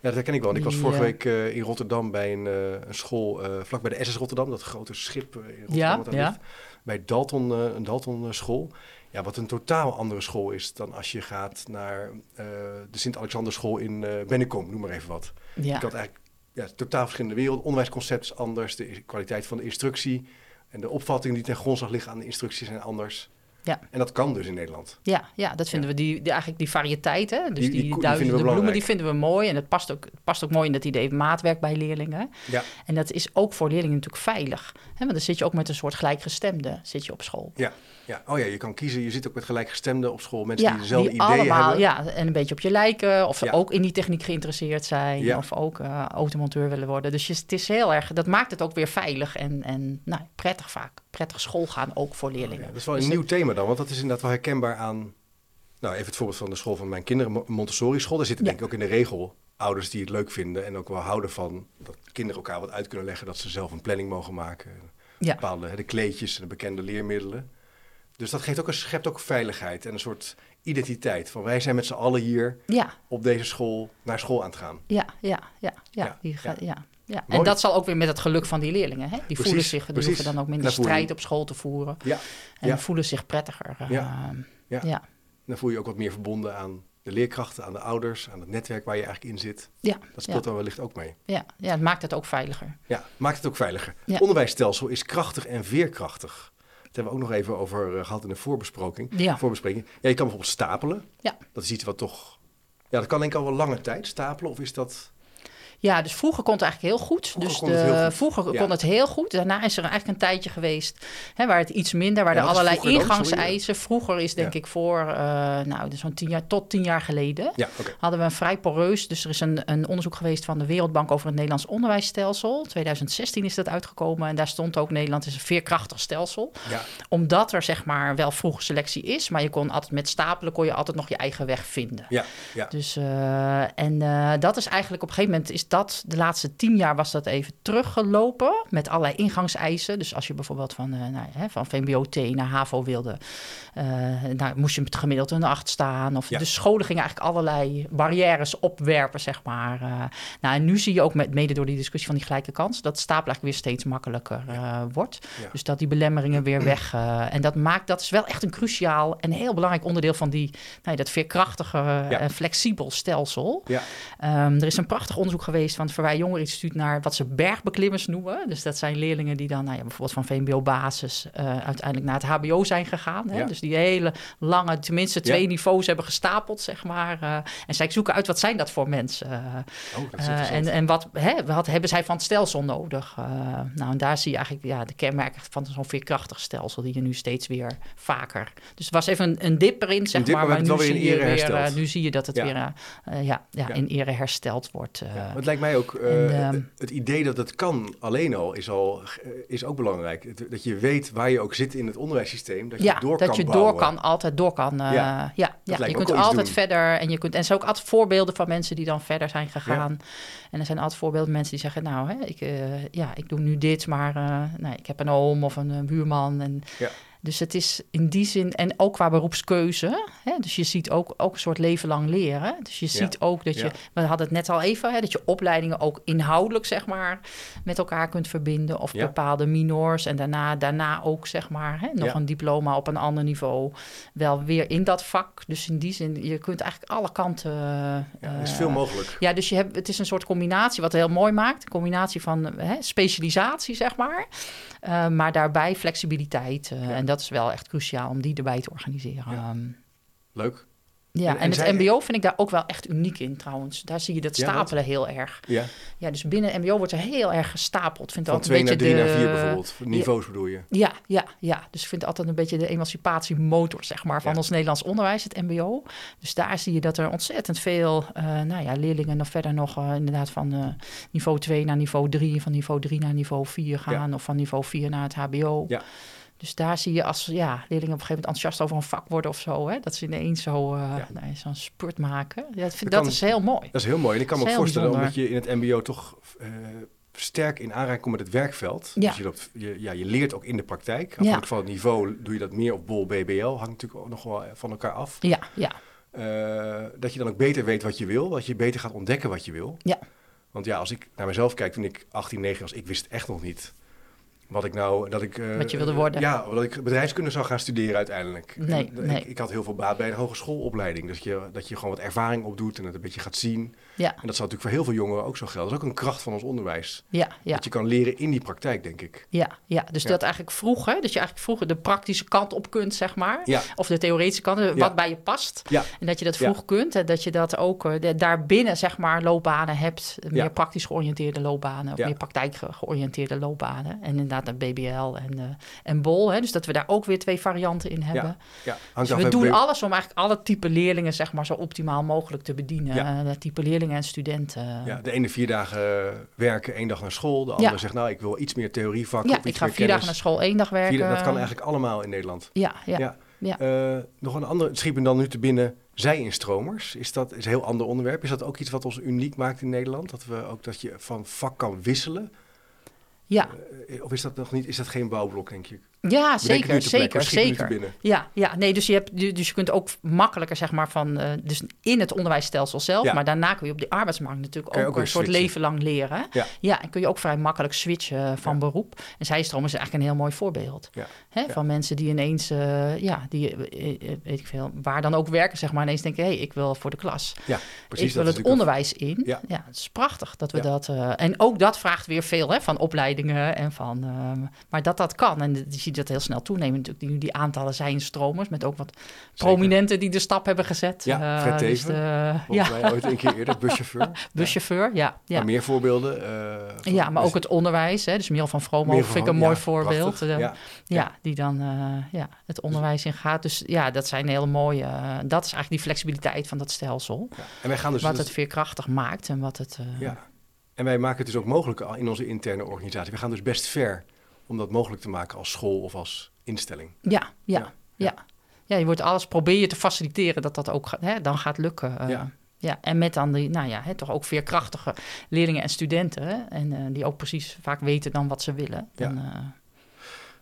Ja, dat herken ik wel. Want ik was vorige week in Rotterdam bij een, een school eh vlak bij de SS Rotterdam, dat grote schip in Rotterdam Ja, ja. ligt. Bij Dalton, eh, een Dalton eh, school. Ja, wat een totaal andere school is dan als je gaat naar eh, de Sint-Alexander school in eh Bennekom, noem maar even wat. Ja. Ik had eigenlijk ja, totaal verschillende wereld. Onderwijsconcept is anders, de kwaliteit van de instructie en de opvattingen die ten grondslag liggen aan de instructie zijn anders. Ja. En dat kan dus in Nederland. Ja, ja, dat vinden we, die, die, eigenlijk die variëteit, hè? dus Die- die, duizenden bloemen, die vinden we mooi. En het past ook, het past ook mooi in dat idee van maatwerk bij leerlingen. Ja. En dat is ook voor leerlingen natuurlijk veilig. Hè? Want dan zit je ook met een soort gelijkgestemde zit je op school. Ja, ja. Oh ja, je kan kiezen. Je zit ook met gelijkgestemden op school. Mensen ja, die dezelfde die ideeën allemaal, hebben. ja, en een beetje op je lijken. Of ze Ja. ook in die techniek geïnteresseerd zijn. Ja. Of ook eh, automonteur willen worden. Dus je, het is heel erg, dat maakt het ook weer veilig en, en nou, prettig vaak. Prettig school gaan ook voor leerlingen. Ja, dat is wel een Dus nieuw thema dan, want dat is inderdaad wel herkenbaar aan... Nou, even het voorbeeld van de school van mijn kinderen, Mo- Montessori school. Daar zitten denk ik ook in de regel ouders die het leuk vinden en ook wel houden van dat kinderen elkaar wat uit kunnen leggen, dat ze zelf een planning mogen maken. Ja. Bepaalde, hè, de kleedjes en de bekende leermiddelen. Dus dat geeft ook een, schept ook veiligheid en een soort identiteit. Van wij zijn met z'n allen hier Ja, op deze school naar school aan het gaan. Ja, ja, ja, ja. Ja, die ja. ja. En dat zal ook weer met het geluk van die leerlingen. Hè? Die Precies, voelen zich, die hoeven dan ook minder strijd op school te voeren. Ja, En Ja. voelen zich prettiger. eh, Ja. ja. Ja. ja. dan voel je je ook wat meer verbonden aan de leerkrachten, aan de ouders, aan het netwerk waar je eigenlijk in zit. Ja, Dat speelt dan wellicht ook mee. ja, ja, het maakt het ook veiliger. Ja, maakt het ook veiliger. Ja. Het onderwijsstelsel is krachtig en veerkrachtig. Hebben we ook nog even over eh, gehad in de voorbespreking. Ja. voorbespreking. Ja, je kan bijvoorbeeld stapelen. Ja. Dat is iets wat toch... Ja, dat kan denk ik al wel lange tijd stapelen. Of is dat... Ja, dus vroeger kon het eigenlijk heel goed. Vroeger dus kon het heel goed. vroeger Ja. kon het heel goed. Daarna is er eigenlijk een tijdje geweest hè, waar het iets minder, waar Ja, er is allerlei vroeger ingangseisen. Vroeger is denk Ja. ik voor, eh, nou, dus zo'n tien jaar tot tien jaar geleden. Hadden we een vrij poreus. Dus er is een, een onderzoek geweest van de Wereldbank over het Nederlands onderwijsstelsel. 2016 is dat uitgekomen. En daar stond ook Nederland is een veerkrachtig stelsel. Ja, Omdat er zeg maar wel vroege selectie is. Maar je kon altijd met stapelen kon je altijd nog je eigen weg vinden. ja, ja. Dus, eh, en eh, dat is eigenlijk op een gegeven moment is dat de laatste tien jaar was dat even teruggelopen met allerlei ingangseisen. Dus als je bijvoorbeeld van, uh, nou, hè, van VMBO-T naar HAVO wilde, uh, nou, moest je met gemiddeld een acht staan. Of de scholen gingen eigenlijk allerlei barrières opwerpen, zeg maar. Uh, nou, en nu zie je ook met, mede door die discussie van die gelijke kans, dat stapel eigenlijk weer steeds makkelijker wordt. Dus dat die belemmeringen weer weg. en dat maakt, dat is wel echt een cruciaal en heel belangrijk onderdeel van die, nou, dat veerkrachtige en flexibel stelsel. Ja. Um, er is een prachtig onderzoek geweest van het Verwij Jonger Instituut naar wat ze bergbeklimmers noemen. Dus dat zijn leerlingen die dan nou ja, bijvoorbeeld van VMBO-basis uh, uiteindelijk naar het HBO zijn gegaan. Hè? Dus die hele lange, tenminste twee niveaus hebben gestapeld, zeg maar. Uh, en zij zoeken uit wat zijn dat voor mensen. Oh, dat uh, en, en wat, hè, wat hebben zij van het stelsel nodig? nou, en daar zie je eigenlijk ja, de kenmerken van zo'n veerkrachtig stelsel die je nu steeds weer vaker. Dus er was even een, een dip erin, zeg maar. Maar nu zie, je weer, nu zie je dat het weer ja, ja, in ere hersteld wordt. Ja, het lijkt mij ook, uh, het idee dat het kan alleen al is, al, eh, is ook belangrijk. Dat je weet waar je ook zit in het onderwijssysteem, dat je ja, door dat kan je door kan, altijd door kan. Uh, ja, ja, ja. je kunt altijd verder en je kunt, en er zijn ook altijd voorbeelden van mensen die dan verder zijn gegaan. En er zijn altijd voorbeelden van mensen die zeggen, nou, hè, ik, ja, ik doe nu dit, maar nee, ik heb een oom of een buurman en... Ja. Dus het is in die zin, en ook qua beroepskeuze. Hè, dus je ziet ook, ook een soort leven lang leren. Dus je ziet ook dat je, we hadden het net al even, hè, dat je opleidingen ook inhoudelijk, zeg maar, met elkaar kunt verbinden. Of bepaalde minors. En daarna, daarna ook, zeg maar, hè, nog een diploma op een ander niveau. Wel weer in dat vak. Dus in die zin, je kunt eigenlijk alle kanten. Ja, er is veel mogelijk. Ja, dus je hebt, het is een soort combinatie wat heel mooi maakt. Een combinatie van hè, specialisatie, zeg maar. Uh, maar daarbij flexibiliteit. Uh, en dat is wel echt cruciaal om die erbij te organiseren. Ja. Ehm, Leuk. Ja, en, het MBO vind ik daar ook wel echt uniek in trouwens. Daar zie je dat stapelen heel erg. Ja. ja, dus binnen MBO wordt er heel erg gestapeld. Vind Van twee naar drie naar vier bijvoorbeeld. Niveaus bedoel je? Ja, ja, ja. Dus ik vind altijd een beetje de emancipatiemotor zeg maar, van ons Nederlands onderwijs, het MBO. Dus daar zie je dat er ontzettend veel uh, nou ja, leerlingen nog verder nog uh, inderdaad van uh, niveau 2 naar niveau 3, van niveau 3 naar niveau 4 gaan of van niveau 4 naar het HBO. Ja. Dus daar zie je als ja, leerlingen op een gegeven moment enthousiast over een vak worden of zo. Hè, dat ze ineens zo uh, nee, zo'n spurt maken. Ja, dat, dat is heel mooi. Dat is heel mooi. En ik kan me ook voorstellen, omdat je in het mbo toch uh, sterk in aanraking komt met het werkveld. Ja. Dus je, loopt, je, ja, je leert ook in de praktijk. Afhankelijk ja. van het niveau doe je dat meer op bol BBL. Hangt natuurlijk ook nog wel van elkaar af. Ja, ja. Uh, dat je dan ook beter weet wat je wil. Dat je beter gaat ontdekken wat je wil. Ja. Want ja, als ik naar mezelf kijk toen ik 18, 19 was, ik wist echt nog niet wat ik nou, dat ik... Uh, wat je wilde worden. Ja, dat ik bedrijfskunde zou gaan studeren uiteindelijk. Nee, nee. Ik, ik, had heel veel baat bij een hogeschoolopleiding. Dus je, dat je gewoon wat ervaring opdoet en het een beetje gaat zien. Ja. En dat zou natuurlijk voor heel veel jongeren ook zo gelden. Dat is ook een kracht van ons onderwijs. Ja, ja. Dat je kan leren in die praktijk, denk ik. Ja, ja. dus dat eigenlijk vroeg, hè? Dat je eigenlijk vroeger de praktische kant op kunt, zeg maar. Ja. Of de theoretische kant, eh, wat bij je past. Ja. En dat je dat vroeg kunt. En dat je dat ook uh, daarbinnen, zeg maar, loopbanen hebt. Meer praktisch georiënteerde loopbanen. Of meer praktijk georiënteerde loopbanen. En inderdaad een BBL en, uh, en BOL. Hè? Dus dat we daar ook weer twee varianten in hebben. Ja. Ja. Dus we doen alles om eigenlijk alle type leerlingen, zeg maar, zo optimaal mogelijk te bedienen. Ja. type leerlingen en studenten. Ja, de ene vier dagen werken, één dag naar school. De andere zegt, nou, ik wil iets meer theorievakken. Ja, ik ga vier dagen naar school, één dag werken. Vier, dat kan eigenlijk allemaal in Nederland. Ja, ja. ja. Uh, nog een ander, schiep dan nu te binnen, zij-instromers. Is dat is een heel ander onderwerp? Is dat ook iets wat ons uniek maakt in Nederland? Dat, we ook, dat je van vak kan wisselen? Ja. Uh, of is dat nog niet, is dat geen bouwblok, denk je? Ja, zeker, zeker, zeker. Ja, ja, nee, dus je, hebt, dus je kunt ook makkelijker, zeg maar, van, uh, dus in het onderwijsstelsel zelf, maar daarna kun je op de arbeidsmarkt natuurlijk ook, een soort leven lang leren. Ja. ja, en kun je ook vrij makkelijk switchen van beroep. En zijstroom is eigenlijk een heel mooi voorbeeld. Hè, van mensen die ineens, uh, ja, die, weet ik veel, waar dan ook werken, zeg maar, ineens denken, hé, hey, ik wil voor de klas. Ja, precies. Ik wil het onderwijs in. Ja. het is prachtig dat we dat, en ook dat vraagt weer veel, hè, van opleidingen en van, maar dat dat kan. En je ziet dat heel snel toenemen natuurlijk. Die, die aantallen zijn stromers, met ook wat prominenten die de stap hebben gezet. Ja, uh, Fred dus ja. mij ooit een keer eerder, buschauffeur. buschauffeur, ja. ja. Maar meer voorbeelden? Uh, ja, maar ook het onderwijs. Hè. Dus Miel van Vromo vind ik een mooi voorbeeld. Uh, ja. ja, die dan ja, het onderwijs ingaat. Dus ja, dat zijn hele mooie... dat is eigenlijk die flexibiliteit van dat stelsel. En wij gaan dus... Wat het veerkrachtig maakt en wat het... ja. En wij maken het dus ook mogelijk in onze interne organisatie. We gaan dus best ver om dat mogelijk te maken als school of als instelling. Ja, ja, ja. ja. je wordt alles probeer je te faciliteren dat dat ook hè, dan gaat lukken. Uh, ja. ja. En met dan die, nou ja, hè, toch ook veerkrachtige leerlingen en studenten. En uh, die ook precies vaak weten dan wat ze willen. Dan, ja.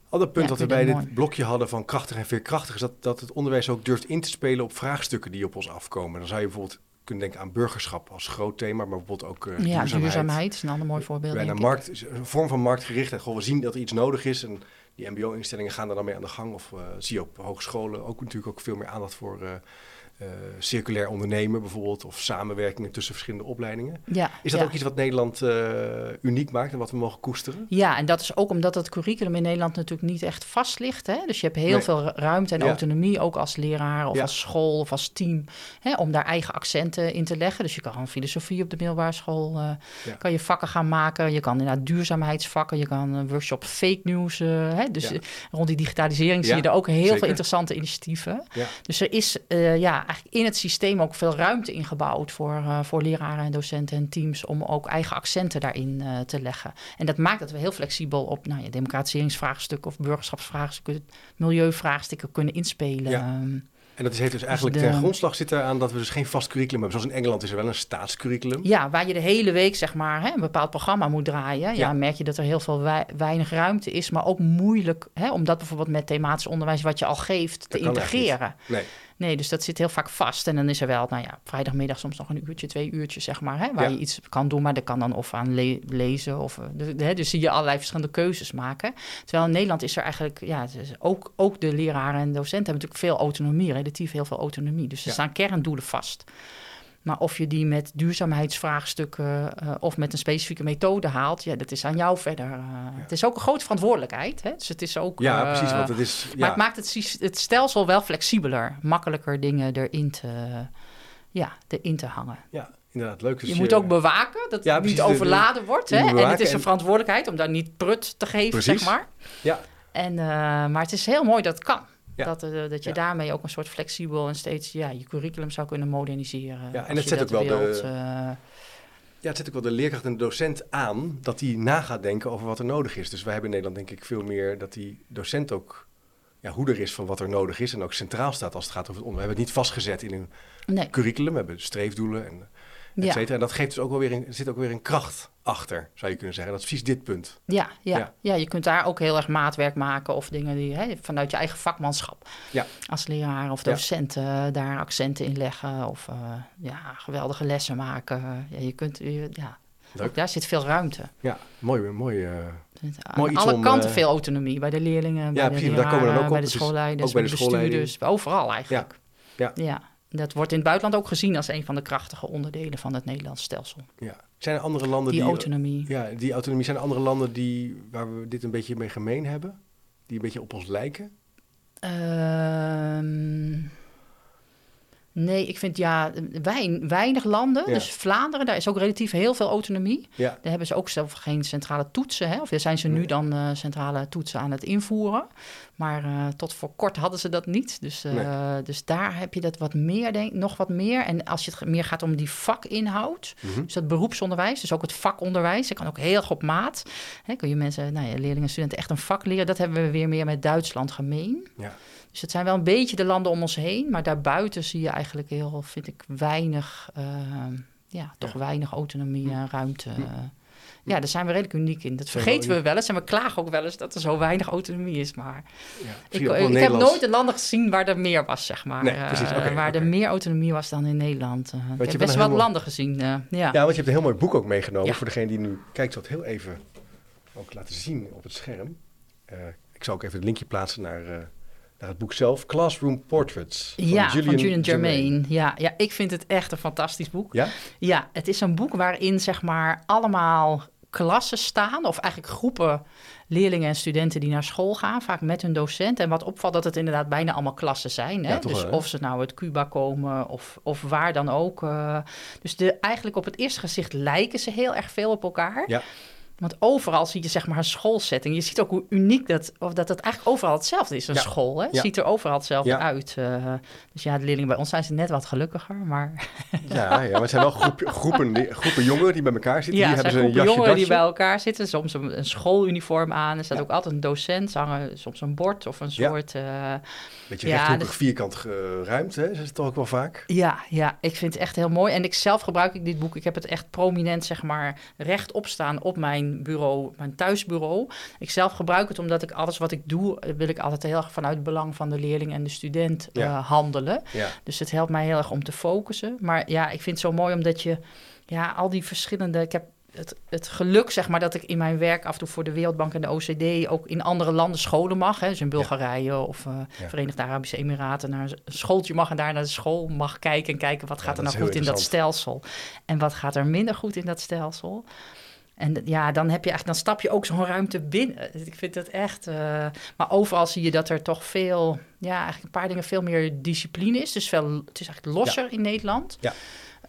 Ander punt dat we bij dit blokje hadden van krachtig en veerkrachtig... is dat, dat het onderwijs ook durft in te spelen op vraagstukken die op ons afkomen. Dan zou je bijvoorbeeld kunnen denken aan burgerschap als groot thema, maar bijvoorbeeld ook uh, ja, duurzaamheid. duurzaamheid is een ander mooi voorbeeld. Bijna markt, een vorm van marktgerichtheid. Gewoon, we zien dat er iets nodig is en die mbo-instellingen gaan er dan mee aan de gang. Of uh, zie je op hogescholen ook natuurlijk ook veel meer aandacht voor uh, uh, circulair ondernemen bijvoorbeeld, of samenwerkingen tussen verschillende opleidingen. Ja, is dat ja. ook iets wat Nederland uh, uniek maakt en wat we mogen koesteren? Ja, en dat is ook omdat het curriculum in Nederland natuurlijk niet echt vast ligt. Hè? Dus je hebt heel Nee. veel ruimte en Ja. autonomie, ook als leraar of als school of als team, hè? om daar eigen accenten in te leggen. Dus je kan filosofie op de middelbare school, eh, kan je vakken gaan maken. Je kan inderdaad duurzaamheidsvakken, je kan een workshop fake news. eh, hè? Dus eh, rond die digitalisering zie je er ook heel zeker. veel interessante initiatieven. Dus er is eh, ja, eigenlijk in het systeem ook veel ruimte ingebouwd voor, eh, voor leraren en docenten en teams om ook eigen accenten daarin eh, te leggen. En dat maakt dat we heel flexibel op nou ja, democratiseringsvraagstukken of burgerschapsvraagstukken, milieuvraagstukken kunnen inspelen. Ja. Ehm, En dat is, heeft dus eigenlijk de- ten grondslag zit eraan dat we dus geen vast curriculum hebben. Zoals in Engeland is er wel een staatscurriculum. Ja, waar je de hele week zeg maar hè, een bepaald programma moet draaien. Ja, Ja. merk je dat er heel veel wei- weinig ruimte is, maar ook moeilijk hè, om dat bijvoorbeeld met thematisch onderwijs wat je al geeft te Dat integreren. Nee. Nee, dus dat zit heel vaak vast. En dan is er wel, nou ja, vrijdagmiddag soms nog een uurtje, twee uurtjes, zeg maar, hè, waar Ja. je iets kan doen. Maar dat kan dan of aan le- lezen of, eh, dus, hè, dus zie je allerlei verschillende keuzes maken. Terwijl in Nederland is er eigenlijk, ja, ook, ook de leraren en docenten hebben natuurlijk veel autonomie, relatief heel veel autonomie. Dus er Ja. staan kerndoelen vast. Maar of je die met duurzaamheidsvraagstukken eh, of met een specifieke methode haalt, ja, dat is aan jou verder. eh. Het is ook een grote verantwoordelijkheid. Hè? Dus het is ook. Ja, eh, precies. Want het is. maar Ja, het maakt het, het stelsel wel flexibeler, makkelijker dingen erin te, ja, erin te hangen. ja inderdaad. Leuk. Dus je moet ook bewaken dat Ja, het niet precies, de- de- overladen wordt. Hè? En het is een en- verantwoordelijkheid om daar niet prut te geven, Precies. zeg maar. Ja. En, maar het is heel mooi dat het kan. Ja. Dat, eh, dat je Ja. daarmee ook een soort flexibel en steeds ja, je curriculum zou kunnen moderniseren. Ja, en het zet ook wel de- eh. Ja, het zet ook wel de leerkracht en de docent aan dat die na gaat denken over wat er nodig is. Dus wij hebben in Nederland denk ik veel meer dat die docent ook ja, hoeder is van wat er nodig is en ook centraal staat als het gaat over het onderwijs. We hebben het niet vastgezet in een nee, curriculum, we hebben streefdoelen en et ja. cetera. En dat geeft dus ook wel weer een, er zit ook weer een kracht achter, zou je kunnen zeggen. Dat is precies dit punt. Ja, ja, Ja. ja. je kunt daar ook heel erg maatwerk maken of dingen die hè, vanuit je eigen vakmanschap Ja. als leraar of Ja. docent eh, daar accenten in leggen of eh, ja, geweldige lessen maken. Ja, je kunt, je- ja, Leuk. ook daar zit veel ruimte. Ja, mooi, mooi. eh, Aan Mooi iets alle om, kanten eh, veel autonomie. Bij de leerlingen, bij de precies, daar komen we dan ook bij op. de schoolleiders, ook bij de bestuurders. Overal eigenlijk. Ja. ja. Dat wordt in het buitenland ook gezien als een van de krachtige onderdelen van het Nederlandse stelsel. ja. Zijn er andere landen Die die... autonomie. Ja, die autonomie. Zijn er andere landen die, waar we dit een beetje mee gemeen hebben? Die een beetje op ons lijken? Ehm, nee, ik vind ja, wein, weinig landen. Ja. Dus Vlaanderen, daar is ook relatief heel veel autonomie. Ja. Daar hebben ze ook zelf geen centrale toetsen. Hè? Of daar zijn ze nu dan eh, centrale toetsen aan het invoeren. Maar eh, tot voor kort hadden ze dat niet. Dus, eh, dus daar heb je dat wat meer, denk nog wat meer. En als je het meer gaat om die vakinhoud, Mhm. dus dat beroepsonderwijs, dus ook het vakonderwijs, dat kan ook heel erg op maat. Hè, kun je mensen, nou ja, leerlingen en studenten echt een vak leren. Dat hebben we weer meer met Duitsland gemeen. Ja. Dus het zijn wel een beetje de landen om ons heen, maar daarbuiten zie je eigenlijk heel, vind ik, weinig, eh, ja, toch Ja. weinig autonomie en ruimte. Ja, daar zijn we redelijk uniek in. Dat vergeten we wel eens en we klagen ook wel eens dat er zo weinig autonomie is. Maar Ja, ik, wel ik heb nooit een landen gezien waar er meer was, zeg maar. Nee, precies. Eh, waar er meer autonomie was dan in Nederland. Eh, ik je heb best wel landen gezien. eh, ja. Ja, want je hebt een heel mooi boek ook meegenomen. Voor degene die nu kijkt, zal het heel even ook laten zien op het scherm. Eh, ik zal ook even het linkje plaatsen naar, eh, naar het boek zelf. Classroom Portraits van ja, Julian, van Julian Germain. Germain. Ja, ja, ik vind het echt een fantastisch boek. Ja? Ja, het is een boek waarin zeg maar allemaal klassen staan, of eigenlijk groepen leerlingen en studenten die naar school gaan, vaak met hun docent. En wat opvalt dat het inderdaad bijna allemaal klassen zijn. Hè? Ja, dus wel, of ze nou uit Cuba komen of, of waar dan ook. eh. dus de, eigenlijk op het eerste gezicht lijken ze heel erg veel op elkaar. Ja. Want overal zie je zeg maar een schoolsetting. Je ziet ook hoe uniek dat, of dat het eigenlijk overal hetzelfde is, een Ja. school. Hè? Ja. ziet er overal hetzelfde Ja. uit. eh. dus ja, de leerlingen bij ons zijn ze net wat gelukkiger. Maar Ja, ja, maar het zijn wel groep, groepen, groepen jongeren die bij elkaar zitten. ja, die hebben ze een jasje jongeren die bij elkaar zitten. Soms een, een schooluniform aan. Er staat ook altijd een docent. Ze hangen soms een bord of een soort... eh, Beetje Ja, dus- vierkant geruimd, hè? Is het toch ook wel vaak? Ja, ja, ik vind het echt heel mooi. En ik zelf gebruik ik dit boek. Ik heb het echt prominent, zeg maar, rechtop staan op mijn bureau, mijn thuisbureau. Ik zelf gebruik het omdat ik alles wat ik doe, eh, wil ik altijd heel erg vanuit het belang van de leerling en de student Ja. eh, handelen. Ja. Dus het helpt mij heel erg om te focussen. Maar ja, ik vind het zo mooi omdat je, ja, al die verschillende. Ik heb het, het geluk, zeg maar, dat ik in mijn werk af en toe voor de Wereldbank en de OCD ook in andere landen scholen mag. Hè, dus in Bulgarije of eh, Ja. Verenigde Arabische Emiraten naar een schooltje mag en daar naar de school mag kijken en kijken wat Ja, gaat er nou goed in dat stelsel en wat gaat er minder goed in dat stelsel. En ja, dan heb je eigenlijk, dan stap je ook zo'n ruimte binnen. Ik vind dat echt. eh, maar overal zie je dat er toch veel, ja, eigenlijk een paar dingen veel meer discipline is. Dus veel, het is eigenlijk losser in Nederland. Ja.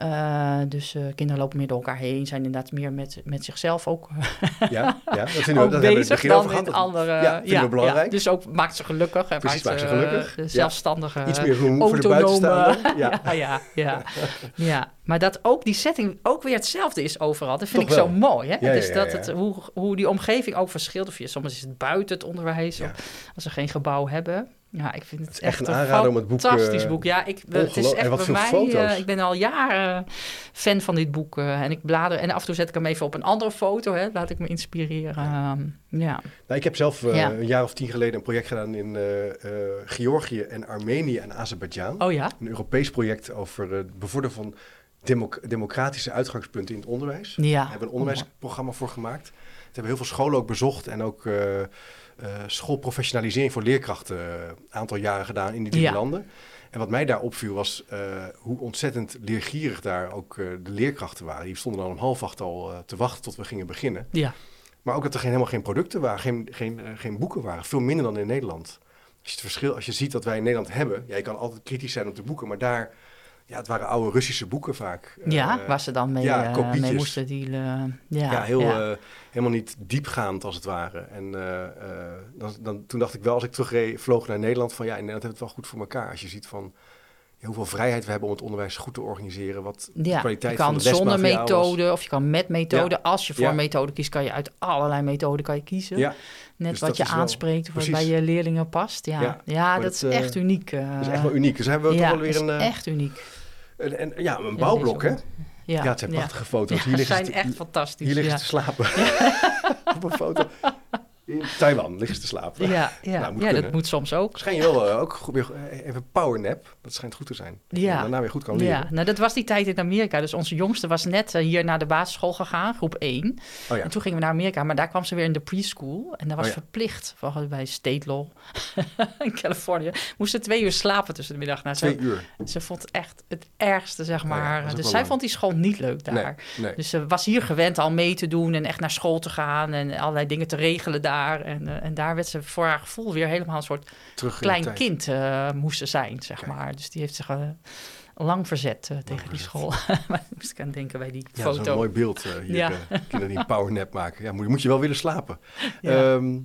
Eh, dus eh, kinderen lopen meer door elkaar heen, zijn inderdaad meer met, met zichzelf ook, Ja, ja dat vinden we, ook dat we bezig over dan in andere... Ja, vinden we belangrijk. dus ook maakt ze gelukkig. En Precies, maakt ze gelukkig. eh, Ja. zelfstandige, Iets meer roem voor de buitenstaander. Ja. ja, ja, ja, ja. Maar dat ook die setting ook weer hetzelfde is overal. Dat vind Toch ik zo mooi. Hè? Ja, ja, dus ja, dat ja. Het, hoe, hoe die omgeving ook verschilt. Of je, soms is het buiten het onderwijs. Ja. Of als ze geen gebouw hebben. Ja, ik vind het, echt echt een aanrader om het boek, fantastisch eh, boek. Ja, ik, het is echt en wat bij veel mij... eh, ik ben al jaren fan van dit boek. eh, en ik blader... En af en toe zet ik hem even op een andere foto. Hè, laat ik me inspireren. Ehm, ja. Nou, ik heb zelf Ja. een jaar of tien geleden een project gedaan in Georgië en Armenië en Azerbeidzjan. Oh ja? Een Europees project over het bevorderen van democ- democratische uitgangspunten in het onderwijs. Ja. Daar hebben we een onderwijsprogramma voor gemaakt. Het hebben heel veel scholen ook bezocht en ook schoolprofessionalisering voor leerkrachten eh, een aantal jaren gedaan in die drie Ja. landen. En wat mij daar opviel was eh, hoe ontzettend leergierig daar ook eh, de leerkrachten waren. Die stonden dan om half acht al eh, te wachten tot we gingen beginnen. Ja. Maar ook dat er geen, helemaal geen producten waren, geen, geen, eh, geen boeken waren. Veel minder dan in Nederland. Als je, het verschil, als je ziet dat wij in Nederland hebben, ja, je kan altijd kritisch zijn op de boeken, maar daar, ja, het waren oude Russische boeken vaak. Ja, Eh, waar ze dan mee, ja, eh, mee moesten dealen. Ja, ja, heel, ja. eh, helemaal niet diepgaand als het ware. En dan, dan, toen dacht ik wel, als ik terugvloog naar Nederland, van ja, in Nederland hebben we het wel goed voor elkaar. Als je ziet van hoeveel vrijheid we hebben om het onderwijs goed te organiseren, wat de Ja, kwaliteit je van kan het zonder was. methode of je kan met methode. Als je voor Ja. een methode kiest, kan je uit allerlei methoden kan je kiezen. Ja, Net dus wat je aanspreekt of wat bij je leerlingen past. Ja, Ja, dat, is eh, echt uniek. eh. dat is echt wel uniek. Dus hebben we toch wel weer een, eh, echt uniek. een, een- ja, een bouwblok, hè? Ja, Ja, het zijn prachtige foto's. Hier zijn echt fantastisch. Hier liggen te slapen. Op een foto. In Taiwan liggen ze te slapen. Ja, ja, Nou, moet ja dat moet soms ook. Schijn je wel eh, ook goed weer eh, even powernap. Dat schijnt goed te zijn. Dat je Ja. daarna weer goed kan leren. Ja, nou dat was die tijd in Amerika. Dus onze jongste was net eh, hier naar de basisschool gegaan, groep 1. Oh ja. En toen gingen we naar Amerika, maar daar kwam ze weer in de preschool. En dat was Oh ja. verplicht, volgens bij State Law in Californië. Moesten twee uur slapen tussen de middag. Nou, Twee ze, uur. ze vond echt het ergste, zeg Oh maar. dus zij vond die school niet leuk daar. Nee, nee. Dus ze was hier gewend al mee te doen en echt naar school te gaan en allerlei dingen te regelen daar. En, eh, en daar werd ze voor haar gevoel weer helemaal een soort klein kind eh, moest ze zijn, zeg maar. Dus die heeft zich eh, lang verzet tegen die school. maar daar moest ik aan denken bij die Ja, dat is foto. een mooi beeld hier. Ja. kinderen die een powernap maken. Ja, moet, moet je wel willen slapen. Ja. Ehm,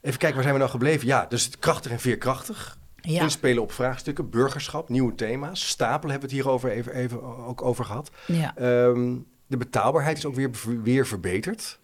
even kijken, waar zijn we nou gebleven? Ja, dus krachtig en veerkrachtig. ja. Inspelen op vraagstukken, burgerschap, nieuwe thema's. Stapelen hebben we het hierover even, even ook over gehad. ja. Ehm, de betaalbaarheid is ook weer, weer verbeterd.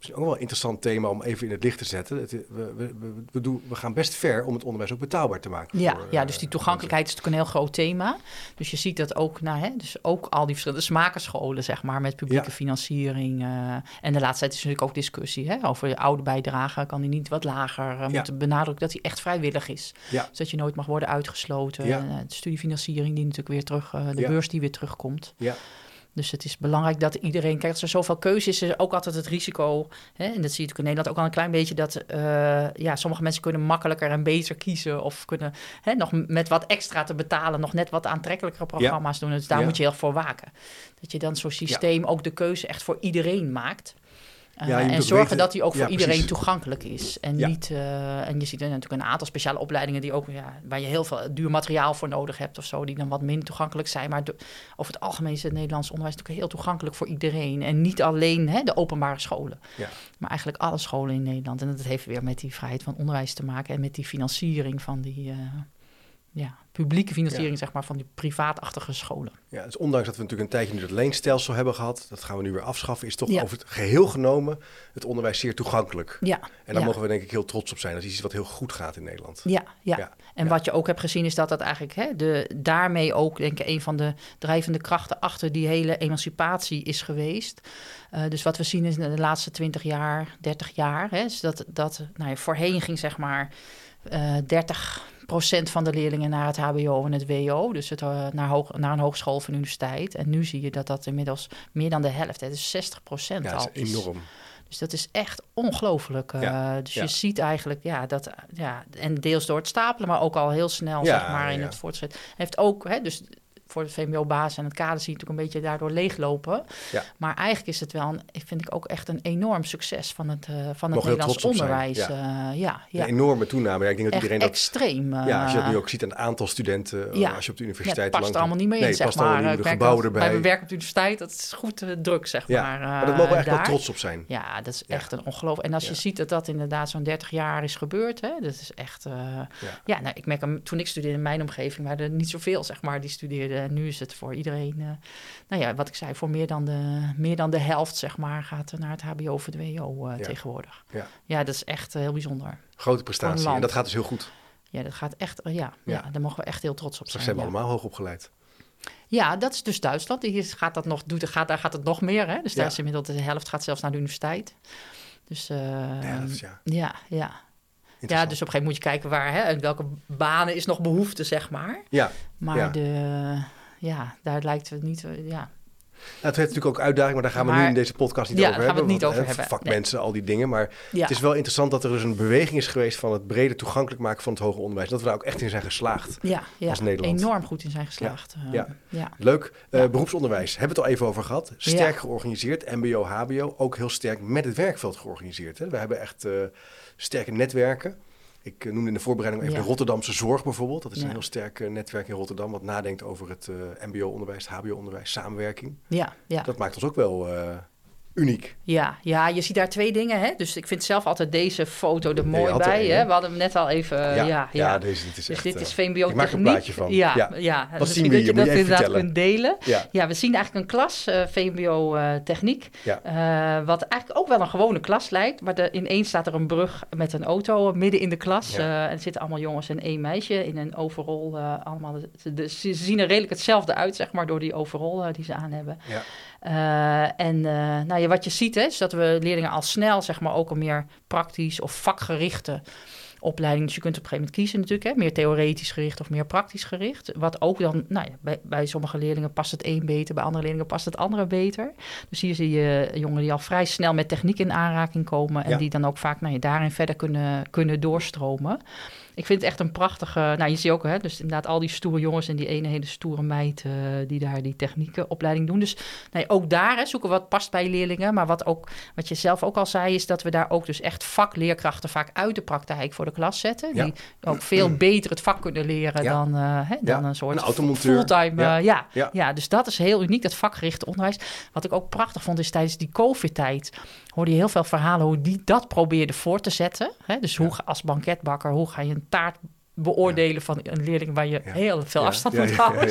Is ook wel een interessant thema om even in het licht te zetten. Het, we, we, doen, we gaan best ver om het onderwijs ook betaalbaar te maken. Ja, voor, ja, eh, dus die toegankelijkheid is natuurlijk een heel groot thema. Dus je ziet dat ook, nou, hè, dus ook al die verschillende smakenscholen, zeg maar, met publieke Ja. financiering. eh, en de laatste tijd is natuurlijk ook discussie hè, over je oude bijdrage. Kan die niet wat lager? eh, Ja. moeten benadrukken dat hij echt vrijwillig is. Ja. Dus dat je nooit mag worden uitgesloten. Ja. En, eh, de studiefinanciering die natuurlijk weer terug, eh, de beurs die weer terugkomt. Ja. Dus het is belangrijk dat iedereen... Kijk, als er zoveel keuze is, is er ook altijd het risico... Hè, en dat zie je natuurlijk in Nederland ook al een klein beetje... dat eh, ja, sommige mensen kunnen makkelijker en beter kiezen... of kunnen hè, nog met wat extra te betalen... nog net wat aantrekkelijkere programma's doen. Dus daar Ja. moet je heel voor waken. Dat je dan zo'n systeem ook de keuze echt voor iedereen maakt... Uh, Ja, en zorgen weten- dat die ook ja, voor iedereen precies. toegankelijk is. En, Ja. niet, eh, en je ziet er natuurlijk een aantal speciale opleidingen die ook, ja, waar je heel veel duur materiaal voor nodig hebt of zo, die dan wat minder toegankelijk zijn. Maar de- over het algemeen is het Nederlands onderwijs natuurlijk heel toegankelijk voor iedereen. En niet alleen hè, de openbare scholen, Ja. maar eigenlijk alle scholen in Nederland. En dat heeft weer met die vrijheid van onderwijs te maken en met die financiering van die. eh, ja, publieke financiering, zeg maar, van die privaatachtige scholen. Ja, dus ondanks dat we natuurlijk een tijdje nu dat leenstelsel hebben gehad, dat gaan we nu weer afschaffen, is toch Ja. over het geheel genomen het onderwijs zeer toegankelijk. Ja, En daar ja. mogen we denk ik heel trots op zijn. Dat is iets wat heel goed gaat in Nederland. Ja, ja. En wat je ook hebt gezien is dat dat eigenlijk hè, de, daarmee ook, denk ik, een van de drijvende krachten achter die hele emancipatie is geweest. Eh, dus wat we zien is in de laatste 20 jaar, 30 jaar, hè, is dat, dat nou ja, voorheen ging zeg maar eh 30% van de leerlingen naar het HBO en het WO, dus het, eh, naar, hoog, naar een hogeschool of een universiteit. En nu zie je dat dat inmiddels meer dan de helft, hè, dus 60 Ja, al dat is enorm. dus dat is echt ongelooflijk. eh, Ja, dus ja. je ziet eigenlijk, ja, dat, ja, en deels door het stapelen, maar ook al heel snel, Ja, zeg maar, in het voortschritt. Heeft ook, hè, dus voor de VMBO-baas en het kader zie je natuurlijk een beetje daardoor leeglopen. Ja. Maar eigenlijk is het wel, een, ik vind ik ook echt een enorm succes van het, eh, van het Nederlands onderwijs. ja. Ja, ja, ja. Een enorme toename. Ja, ik denk dat echt iedereen dat... extreem. Ja, als je dat eh, nu ook ziet aan het aantal studenten, eh, ja. als je op de ja, het universiteit... past langs- er allemaal niet meer nee, in, zeg past maar. niet. De gebouwen dat erbij. Bij mijn werk op de universiteit, dat is goed eh, druk, zeg maar. maar dat mogen we eh, eigenlijk wel trots op zijn. Ja, dat is echt een ongeloof. En als je ziet dat dat inderdaad zo'n 30 jaar is gebeurd, hè, dat is echt. eh, ja, nou, ik merk hem toen ik studeerde in mijn omgeving, waren er niet zoveel, zeg maar, die studeerden. En nu is het voor iedereen, eh, nou ja, wat ik zei, voor meer dan de, meer dan de helft, zeg maar, gaat naar het HBO of het WO eh, Ja. tegenwoordig. Ja. ja, dat is echt eh, heel bijzonder. Grote prestatie. En dat gaat dus heel goed. Ja, dat gaat echt, eh, ja, ja. Ja. daar mogen we echt heel trots op zijn. zijn we ja. allemaal hoog opgeleid. Ja, dat is dus Duitsland. Hier gaat dat nog, doet, gaat, daar gaat het nog meer. Hè? Dus daar is inmiddels de helft gaat zelfs naar de universiteit. Dus eh, ja. ja, ja. Ja, dus op een gegeven moment moet je kijken waar, hè, in welke banen is nog behoefte, zeg maar. Ja, Maar Ja. de, ja, daar lijkt het niet, ja. Nou, het heeft natuurlijk ook uitdagingen, maar daar gaan we Maar- nu in deze podcast niet Ja, over daar gaan we hebben. het niet want, over hè, hebben. Vakmensen, al die dingen. Maar ja. het is wel interessant dat er dus een beweging is geweest van het brede toegankelijk maken van het hoger onderwijs. Dat we daar ook echt in zijn geslaagd. ja, ja, als Nederland. enorm goed in zijn geslaagd. eh, ja. ja. Leuk. Eh, Ja. beroepsonderwijs, hebben we het al even over gehad. Sterk georganiseerd. MBO, HBO, ook heel sterk met het werkveld georganiseerd. Hè. We hebben echt eh, sterke netwerken. Ik eh, noemde in de voorbereiding even Ja. de Rotterdamse Zorg bijvoorbeeld. Dat is een heel sterk eh, netwerk in Rotterdam. Wat nadenkt over het eh, MBO-onderwijs, het HBO-onderwijs, samenwerking. ja, ja. Dat maakt ons ook wel uniek. Ja, ja, je ziet daar twee dingen. Hè? Dus ik vind zelf altijd deze foto er mooi bij. hè? We hadden hem net al even. eh, ja, ja, deze dit is Dus echt... dit eh, is VMBO ik maak een plaatje van. Ja, Ja. ja. Wat Misschien zien we dat hier? dat je even inderdaad vertellen. kunt delen. Ja, Ja, we zien eigenlijk een klas, eh, VMBO eh, techniek. Ja. Eh, wat eigenlijk ook wel een gewone klas lijkt. Maar er, ineens staat er een brug met een auto midden in de klas. Ja. Eh, en er zitten allemaal jongens en één meisje in een overall. eh, allemaal, de, de- ze zien er redelijk hetzelfde uit, zeg maar, door die overall eh, die ze aan hebben. ja. Eh, en eh, nou ja, wat je ziet hè, is dat we leerlingen al snel zeg maar, ook een meer praktisch of vakgerichte opleiding. Dus je kunt op een gegeven moment kiezen natuurlijk, hè, meer theoretisch gericht of meer praktisch gericht. Wat ook dan, nou ja, bij, bij sommige leerlingen past het een beter, bij andere leerlingen past het andere beter. Dus hier zie je jongeren die al vrij snel met techniek in aanraking komen en Ja. die dan ook vaak nou ja, daarin verder kunnen, kunnen doorstromen. Ik vind het echt een prachtige. Nou, je ziet ook, hè, dus inderdaad, al die stoere jongens en die ene hele stoere meid eh, die daar die techniekenopleiding doen. Dus nee, ook daar hè, zoeken wat past bij leerlingen. Maar wat, ook, wat je zelf ook al zei, is dat we daar ook dus echt vakleerkrachten vaak uit de praktijk voor de klas zetten. Ja. Die ook veel beter het vak kunnen leren Ja. dan, eh, hè, dan Ja. een soort Een automonteur. fulltime. Ja. eh, ja. Ja. Dus dat is heel uniek, dat vakgerichte onderwijs. Wat ik ook prachtig vond, is tijdens die COVID-tijd hoorde je heel veel verhalen hoe die dat probeerde voor te zetten. Hè? Dus hoe als banketbakker, hoe ga je een taart beoordelen van een leerling waar je Ja. heel veel afstand ja, moet houden.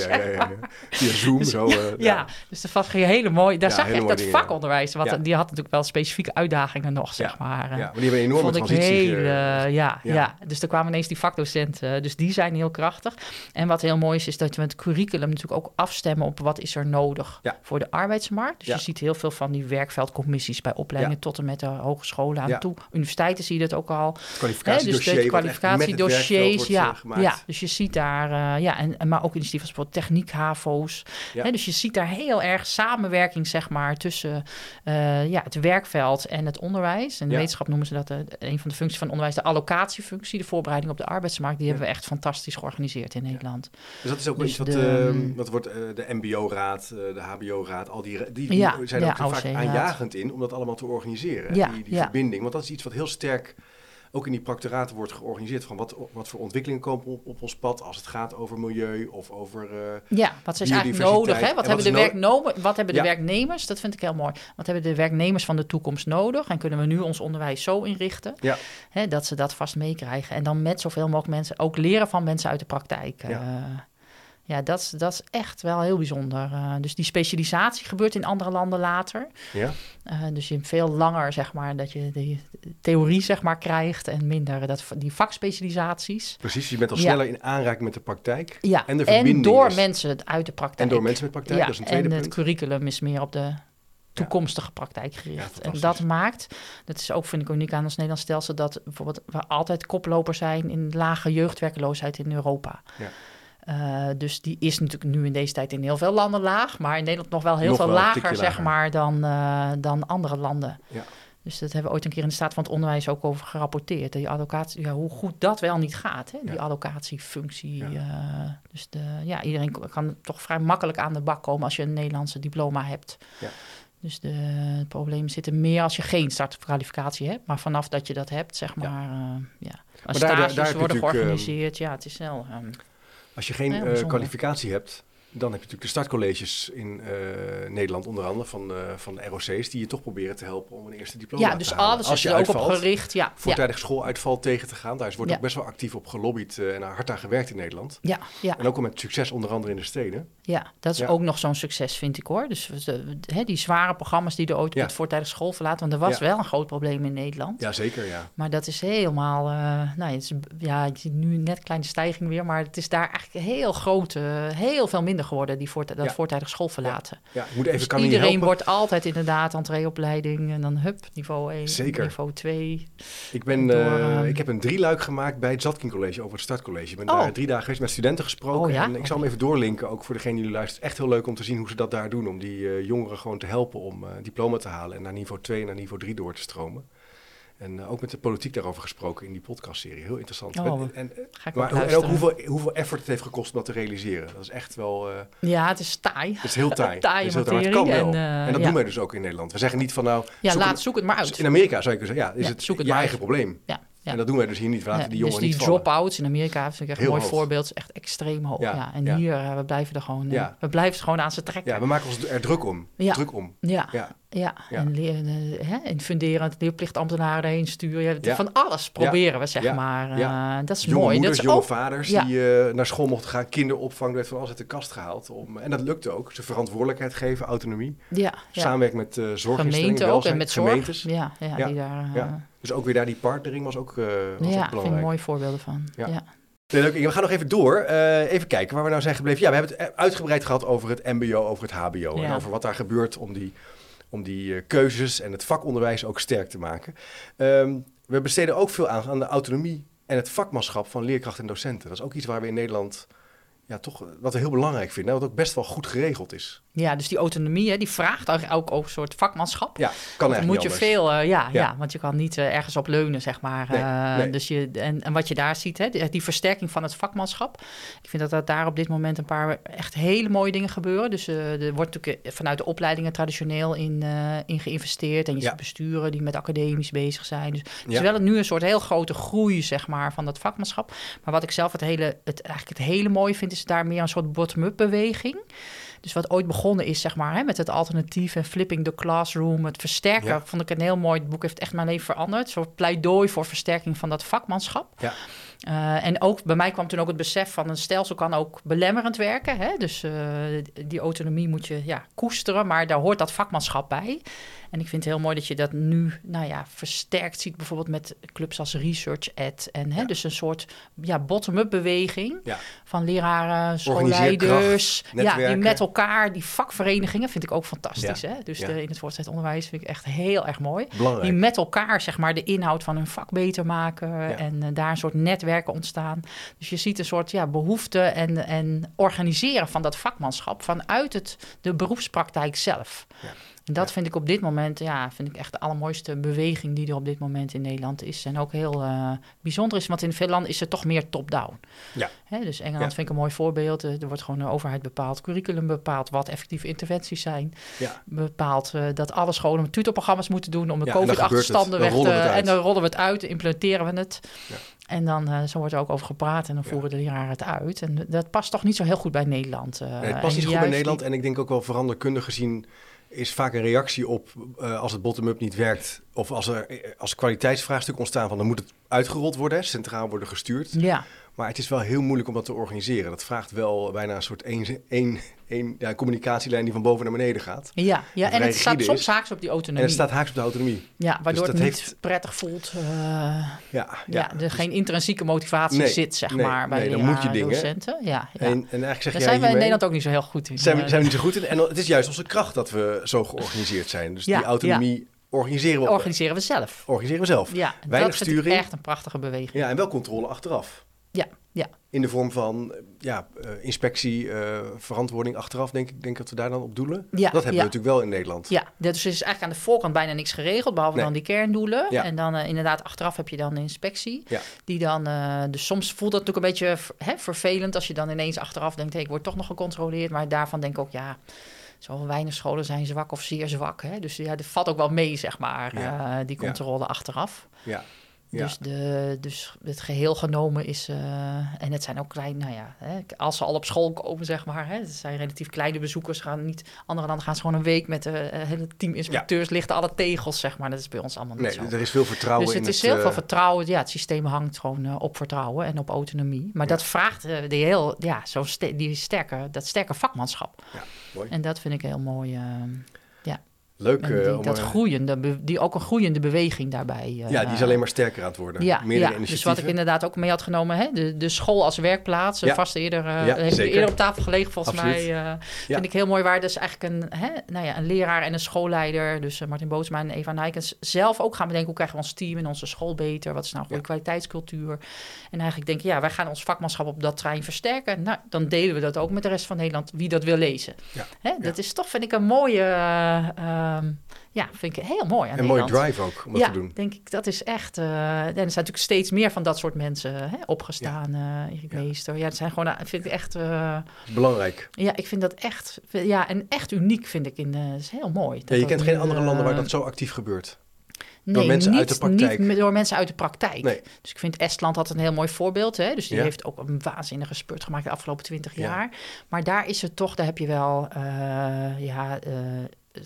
Via Zoom Dus- zo. eh, Ja, dus dat was hele mooi. Daar zag je echt mooie dat dingen, vakonderwijs. Wat, Ja. Die had natuurlijk wel specifieke uitdagingen nog, zeg maar. Ja, maar die hebben een enorme Vond ik heel, eh, ja, ja. dus er kwamen ineens die vakdocenten. Dus die zijn heel krachtig. En wat heel mooi is, is dat we het curriculum natuurlijk ook afstemmen op wat is er nodig voor de arbeidsmarkt. Dus je ziet heel veel van die werkveldcommissies bij opleidingen tot en met de hogescholen aan toe. Universiteiten zie je dat ook al. Kwalificatiedossier. Hè, dus de kwalificatiedossiers, ja, gemaakt. Ja, dus je ziet daar, uh, ja, en, maar ook initiatief als bijvoorbeeld techniek-HAVO's. Ja. dus je ziet daar heel erg samenwerking, zeg maar, tussen uh, ja, het werkveld en het onderwijs. In de wetenschap noemen ze dat uh, een van de functies van onderwijs, de allocatiefunctie, de voorbereiding op de arbeidsmarkt. Die hebben we echt fantastisch georganiseerd in Nederland. Dus dat is ook dus iets wat, de, ehm, wat wordt de MBO-raad, de HBO-raad, al die, die, die zijn ook vaak aanjagend in om dat allemaal te organiseren. die, die verbinding, want dat is iets wat heel sterk ook in die practoraten wordt georganiseerd van wat, wat voor ontwikkelingen komen op, op ons pad als het gaat over milieu of over. Uh, ja, wat is eigenlijk nodig? Hè? Wat, hebben de, werknomen, wat hebben de werknemers? Dat vind ik heel mooi. Wat hebben de werknemers van de toekomst nodig? En kunnen we nu ons onderwijs zo inrichten ja. hè, dat ze dat vast meekrijgen? En dan met zoveel mogelijk mensen ook leren van mensen uit de praktijk. Ja. Uh, ja, dat, is, dat is echt wel heel bijzonder. Uh, dus die specialisatie gebeurt in andere landen later. Ja. Uh, dus je hebt veel langer, zeg maar, dat je die theorie, zeg maar, krijgt en minder dat, die vakspecialisaties. Precies, je bent al sneller in aanraking met de praktijk. Ja, en, de en door mensen uit de praktijk. En door mensen met praktijk, ja, dat is een tweede en punt. het curriculum is meer op de toekomstige praktijk gericht. en dat maakt, dat is ook vind ik uniek aan ons Nederlands stelsel, dat bijvoorbeeld we altijd koplopers zijn in lage jeugdwerkeloosheid in Europa. Ja. Uh, dus die is natuurlijk nu in deze tijd in heel veel landen laag, maar in Nederland nog wel heel veel lager, zeg maar, dan, uh, dan andere landen. Ja. Dus dat hebben we ooit een keer in de staat van het onderwijs ook over gerapporteerd. Die allocatie, ja, hoe goed dat wel niet gaat, hè? die ja. allocatiefunctie. Ja. Uh, dus de, ja, iedereen kan toch vrij makkelijk aan de bak komen als je een Nederlandse diploma hebt. Ja. Dus de, het probleem zit er meer als je geen startkwalificatie hebt. Maar vanaf dat je dat hebt, zeg maar, ja. ja. Maar stages daar, daar worden georganiseerd, ja, het is snel. Um, als je geen uh, kwalificatie hebt, dan heb je natuurlijk de startcolleges in uh, Nederland, onder andere van, uh, van de ROC's, die je toch proberen te helpen om een eerste diploma ja, dus te halen. alles Als je er ook op gericht. Ja, voortijdig schooluitval tegen te gaan. Daar wordt ook best wel actief op gelobbyd uh, en hard aan gewerkt in Nederland. Ja, ja. En ook al met succes onder andere in de steden. Ja, dat is ook nog zo'n succes, vind ik hoor. Dus he, die zware programma's die er ooit met voortijdig school verlaten, want er was wel een groot probleem in Nederland. Ja, zeker, ja. Maar dat is helemaal, nou, het is, ja, je ziet nu net kleine stijging weer, maar het is daar eigenlijk heel groot, heel veel minder geworden, die voortijdig dat voortijdig school verlaten. Ja, ik moet even, dus kan iedereen wordt altijd inderdaad entreeopleiding en dan hup, niveau 1, Zeker. niveau 2. Ik, ben, uh, ik heb een drieluik gemaakt bij het Zatkin College over het startcollege. Ik ben oh. daar drie dagen geweest met studenten gesproken. Oh, ja? En ik zal hem even doorlinken, ook voor degene die luistert. Echt heel leuk om te zien hoe ze dat daar doen. Om die uh, jongeren gewoon te helpen om uh, diploma te halen en naar niveau 2 en naar niveau 3 door te stromen. En uh, ook met de politiek daarover gesproken in die podcastserie. Heel interessant. Oh, en, en, maar, en ook hoeveel, hoeveel effort het heeft gekost om dat te realiseren. Dat is echt wel... Uh, ja, het is taai. Het is heel taai. taai het is heel taai. het kan wel. En, uh, en dat ja. doen wij dus ook in Nederland. We zeggen niet van nou... Ja, zoek laat het, zoek het maar uit. In Amerika zou je kunnen zeggen, ja, is het, zoek het je eigen probleem. Ja. Ja. En dat doen wij dus hier niet. We laten die jongen dus die drop-outs in Amerika vind ik echt een mooi hoog. voorbeeld. is echt extreem hoog. Ja, ja. En ja. hier, uh, we blijven er gewoon, uh, we blijven gewoon aan ze trekken. Ja, we maken ons er druk om. Druk om. Ja. Ja. Ja, en leren, uh, hè, in funderend leerplichtambtenaren heen sturen. Ja, Van alles proberen we, zeg maar. Dat is jonge mooi. Moeders, dat jonge ook, vaders die naar school mochten gaan, kinderopvang, werd van alles uit de kast gehaald. Om, en dat lukt ook. Ze verantwoordelijkheid geven, autonomie. Ja, Samenwerken met zorginstellingen. Gemeenten ook en met zorg. Gemeentes. Ja, ja, Die daar, Dus ook weer daar die partnering was ook, was ja, ook belangrijk. Ja, mooie voorbeelden van. ja. Nee, leuk. We gaan nog even door. Uh, even kijken waar we nou zijn gebleven. Ja, we hebben het uitgebreid gehad over het MBO, over het HBO. Ja. En over wat daar gebeurt om die, om die uh, keuzes en het vakonderwijs ook sterk te maken. Um, we besteden ook veel aan aan de autonomie en het vakmanschap van leerkrachten en docenten. Dat is ook iets waar we in Nederland ja, toch wat we heel belangrijk vinden. Wat ook best wel goed geregeld is. Ja, dus die autonomie, hè, die vraagt ook, ook een soort vakmanschap. Ja, kan eigenlijk moet je veel, uh, ja, ja, ja. want je kan niet uh, ergens op leunen, zeg maar. Nee, uh, nee. Dus je, en, en wat je daar ziet, hè, die, die, versterking van het vakmanschap. Ik vind dat, dat daar op dit moment een paar echt hele mooie dingen gebeuren. Dus er wordt natuurlijk vanuit de opleidingen traditioneel in, in geïnvesteerd. En je ziet besturen die met academisch bezig zijn. Dus het is wel nu een soort heel grote groei, zeg maar, van dat vakmanschap. Maar wat ik zelf het hele, het, eigenlijk het hele mooie vind, is daar meer een soort bottom-up beweging. Dus wat ooit begonnen is, zeg maar, hè, met het alternatief en flipping the classroom, het versterken, ja. vond ik een heel mooi. Het boek heeft echt mijn leven veranderd. Een soort pleidooi voor versterking van dat vakmanschap. Ja. Uh, en ook bij mij kwam toen ook het besef van een stelsel kan ook belemmerend werken. Hè? Dus uh, die autonomie moet je ja, koesteren, maar daar hoort dat vakmanschap bij. En ik vind het heel mooi dat je dat nu nou ja, versterkt ziet, bijvoorbeeld met clubs als Research Ed. En hè, ja. dus een soort ja, bottom-up beweging ja. van leraren, schoolleiders. Ja, die met elkaar, die vakverenigingen, vind ik ook fantastisch. Hè? Dus de, in het voortgezet onderwijs vind ik echt heel erg mooi. Belangrijk. Die met elkaar zeg maar de inhoud van hun vak beter maken en uh, daar een soort netwerk netwerken ontstaan. Dus je ziet een soort ja, behoefte en, en organiseren van dat vakmanschap vanuit het, de beroepspraktijk zelf. Dat vind ik op dit moment, ja, vind ik echt de allermooiste beweging die er op dit moment in Nederland is. En ook heel eh, bijzonder is, want in veel landen is het toch meer top-down. Ja. Hè, dus Engeland Ja. vind ik een mooi voorbeeld. Eh, Er wordt gewoon de overheid bepaald, curriculum bepaald, wat effectieve interventies zijn. Ja. Bepaald eh, dat alle scholen tutorprogramma's moeten doen om de Ja. COVID-achterstanden weg te... En dan rollen we het uit, implementeren we het. Ja. En dan, zo wordt er ook over gepraat en dan voeren de leraren het uit. En dat past toch niet zo heel goed bij Nederland. Nee, het past niet zo goed bij Nederland. die- En ik denk ook wel veranderkundig gezien is vaak een reactie op eh, als het bottom-up niet werkt. Of als er eh, als kwaliteitsvraagstuk ontstaan van dan moet het uitgerold worden, centraal worden gestuurd. Ja, Maar het is wel heel moeilijk om dat te organiseren. Dat vraagt wel bijna een soort één, één, één ja, communicatielijn die van boven naar beneden gaat. ja, ja. en het staat soms is. haaks op die En autonomie. het staat haaks op de autonomie. Ja, waardoor dat het niet heeft- prettig voelt. eh, Ja, ja, ja. er Dus- geen intrinsieke motivatie Nee, zit, zeg nee, maar, bij nee, dan leraren moet je en dingen. docenten. Ja, ja. En, en eigenlijk zeg Daar zijn we in Nederland ook niet zo heel goed in. Zijn we, Eh, zijn we niet zo goed in. En het is juist onze kracht dat we zo georganiseerd zijn. Dus die autonomie organiseren we, organiseren we zelf. organiseren we zelf. Ja, en Weinig dat sturing. echt een prachtige beweging. Ja, en wel controle achteraf. Ja. In de vorm van ja, eh, inspectie, eh, verantwoording achteraf, denk ik, denk dat we daar dan op doelen. Ja, dat hebben ja. we natuurlijk wel in Nederland. Ja, dus er is eigenlijk aan de voorkant bijna niks geregeld, behalve Nee. dan die kerndoelen. Ja. En dan eh, inderdaad achteraf heb je dan de inspectie. Die dan, dus soms voelt dat natuurlijk een beetje hè, vervelend als je dan ineens achteraf denkt, hey, ik word toch nog gecontroleerd. Maar daarvan denk ik ook, ja, zo weinig scholen zijn zwak of zeer zwak. Hè? Dus ja, dat valt ook wel mee, zeg maar, die controle achteraf. Ja. Ja. Dus, de, dus het geheel genomen is, eh, en het zijn ook klein, nou ja, hè, als ze al op school komen, zeg maar, hè, het zijn relatief kleine bezoekers, gaan niet, andere landen gaan ze gewoon een week met een hele team inspecteurs, lichten alle tegels, zeg maar, dat is bij ons allemaal niet Nee, zo. er is veel vertrouwen Dus in het is heel eh, veel vertrouwen. Ja, het systeem hangt gewoon eh, op vertrouwen en op autonomie. Maar Ja. dat vraagt eh, die heel, ja, zo die sterke, dat sterke vakmanschap. mooi. En dat vind ik heel mooi. Leuk. en eh, die, om, dat eh, groeiende, die ook een groeiende beweging daarbij. eh, ja, die is alleen maar sterker aan het worden. ja, ja. dus wat ik inderdaad ook mee had genomen, hè? De, de school als werkplaats, Ja. vast eerder, Ja, eerder op tafel gelegen volgens Absoluut. mij. Vind ik heel mooi waar dus eigenlijk een, hè, nou ja, een leraar en een schoolleider, dus Martin Bootsma en Eva Nijkens, zelf ook gaan bedenken hoe krijgen we ons team en onze school beter, wat is nou een goede kwaliteitscultuur. En eigenlijk denken, ja, wij gaan ons vakmanschap op dat trein versterken. Nou, dan delen we dat ook met de rest van Nederland, wie dat wil lezen. Hè, dat is toch, vind ik, een mooie, ehm, ja, vind ik heel mooi aan Een mooie drive ook om dat ja, te doen. denk ik. Dat is echt... eh, en er zijn natuurlijk steeds meer van dat soort mensen hè, opgestaan. eh Erik Ja. Meester. Ja, het zijn gewoon... eh, vind ik echt... Belangrijk. ja, ik vind dat echt... Ja, en echt uniek vind ik. In, dat is heel mooi. Ja, dat je dat kent geen andere landen waar dat zo actief gebeurt. nee, mensen niet, uit de praktijk. Niet door mensen uit de praktijk. Nee. Dus ik vind Estland had een heel mooi voorbeeld. Hè? Dus die Ja. heeft ook een waanzinnige spurt gemaakt de afgelopen twintig Ja. jaar. Maar daar is het toch, daar heb je wel ja,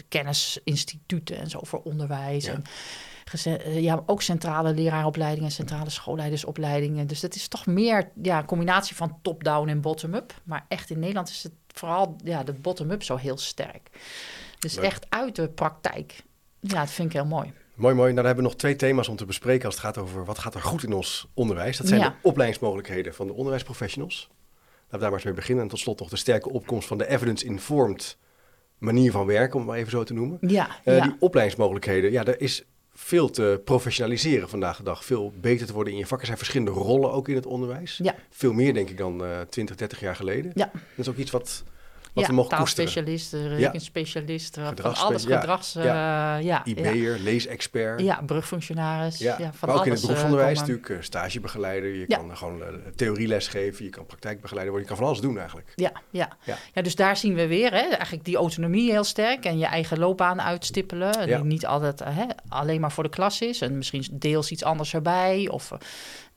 kennisinstituten en zo voor onderwijs. Ja. En eh, ja, ook centrale leraaropleidingen, centrale schoolleidersopleidingen. Dus dat is toch meer ja, een combinatie van top-down en bottom-up. Maar echt in Nederland is het vooral ja, de bottom-up zo heel sterk. Dus Leuk. echt uit de praktijk. Ja, dat vind ik heel mooi. Mooi, mooi. Nou, dan hebben we nog twee thema's om te bespreken als het gaat over wat gaat er goed in ons onderwijs. Dat zijn Ja. de opleidingsmogelijkheden van de onderwijsprofessionals. Laten we daar maar eens mee beginnen. En tot slot nog de sterke opkomst van de evidence-informed manier van werken, om het maar even zo te noemen. Ja, Eh, ja. Die opleidingsmogelijkheden, ja, er is veel te professionaliseren vandaag de dag. Veel beter te worden in je vak. Er zijn verschillende rollen ook in het onderwijs. Ja. Veel meer, denk ik, dan eh 20, 30 jaar geleden. Ja. Dat is ook iets wat, wat ja, we mogen taalspecialist, eh, rekenspecialist, eh, van alles gedrags... eh, Ja. ja, ja, IB'er, leesexpert. ja, brugfunctionaris. Ja, van ook in het eh, beroepsonderwijs komen. natuurlijk eh, stagebegeleider. Je kan gewoon theorieles geven, je kan praktijkbegeleider worden. Je kan van alles doen eigenlijk. Ja, ja. Ja. Dus daar zien we weer hè, eigenlijk die autonomie heel sterk en je eigen loopbaan uitstippelen. Die niet altijd eh, hè, alleen maar voor de klas is en misschien deels iets anders erbij of eh,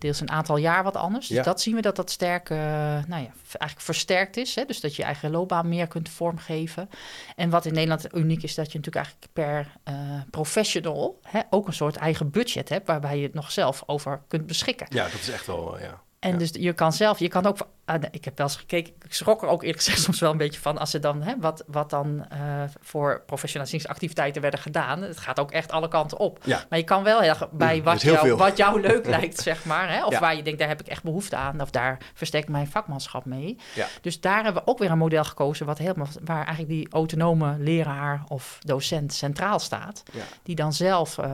deels een aantal jaar wat anders. Dus Ja. dat zien we dat dat sterk, eh, nou ja, eigenlijk versterkt is. Hè? Dus dat je je eigen loopbaan meer kunt vormgeven. En wat in Nederland uniek is, dat je natuurlijk eigenlijk per eh, professional hè, ook een soort eigen budget hebt, waarbij je het nog zelf over kunt beschikken. Ja, dat is echt wel, eh, ja. En Ja. dus je kan zelf, je kan ook Ah, nee, ik heb wel eens gekeken. Ik schrok er ook eerlijk gezegd soms wel een beetje van als ze dan, hè, wat, wat dan uh, voor professionaliseringsactiviteiten werden gedaan. Het gaat ook echt alle kanten op. Ja. Maar je kan wel heel, bij wat, jou, wat jou leuk lijkt, zeg maar. Hè, of waar je denkt, daar heb ik echt behoefte aan. Of daar versterk ik mijn vakmanschap mee. Ja. Dus daar hebben we ook weer een model gekozen wat helemaal, waar eigenlijk die autonome leraar of docent centraal staat. Die dan zelf uh,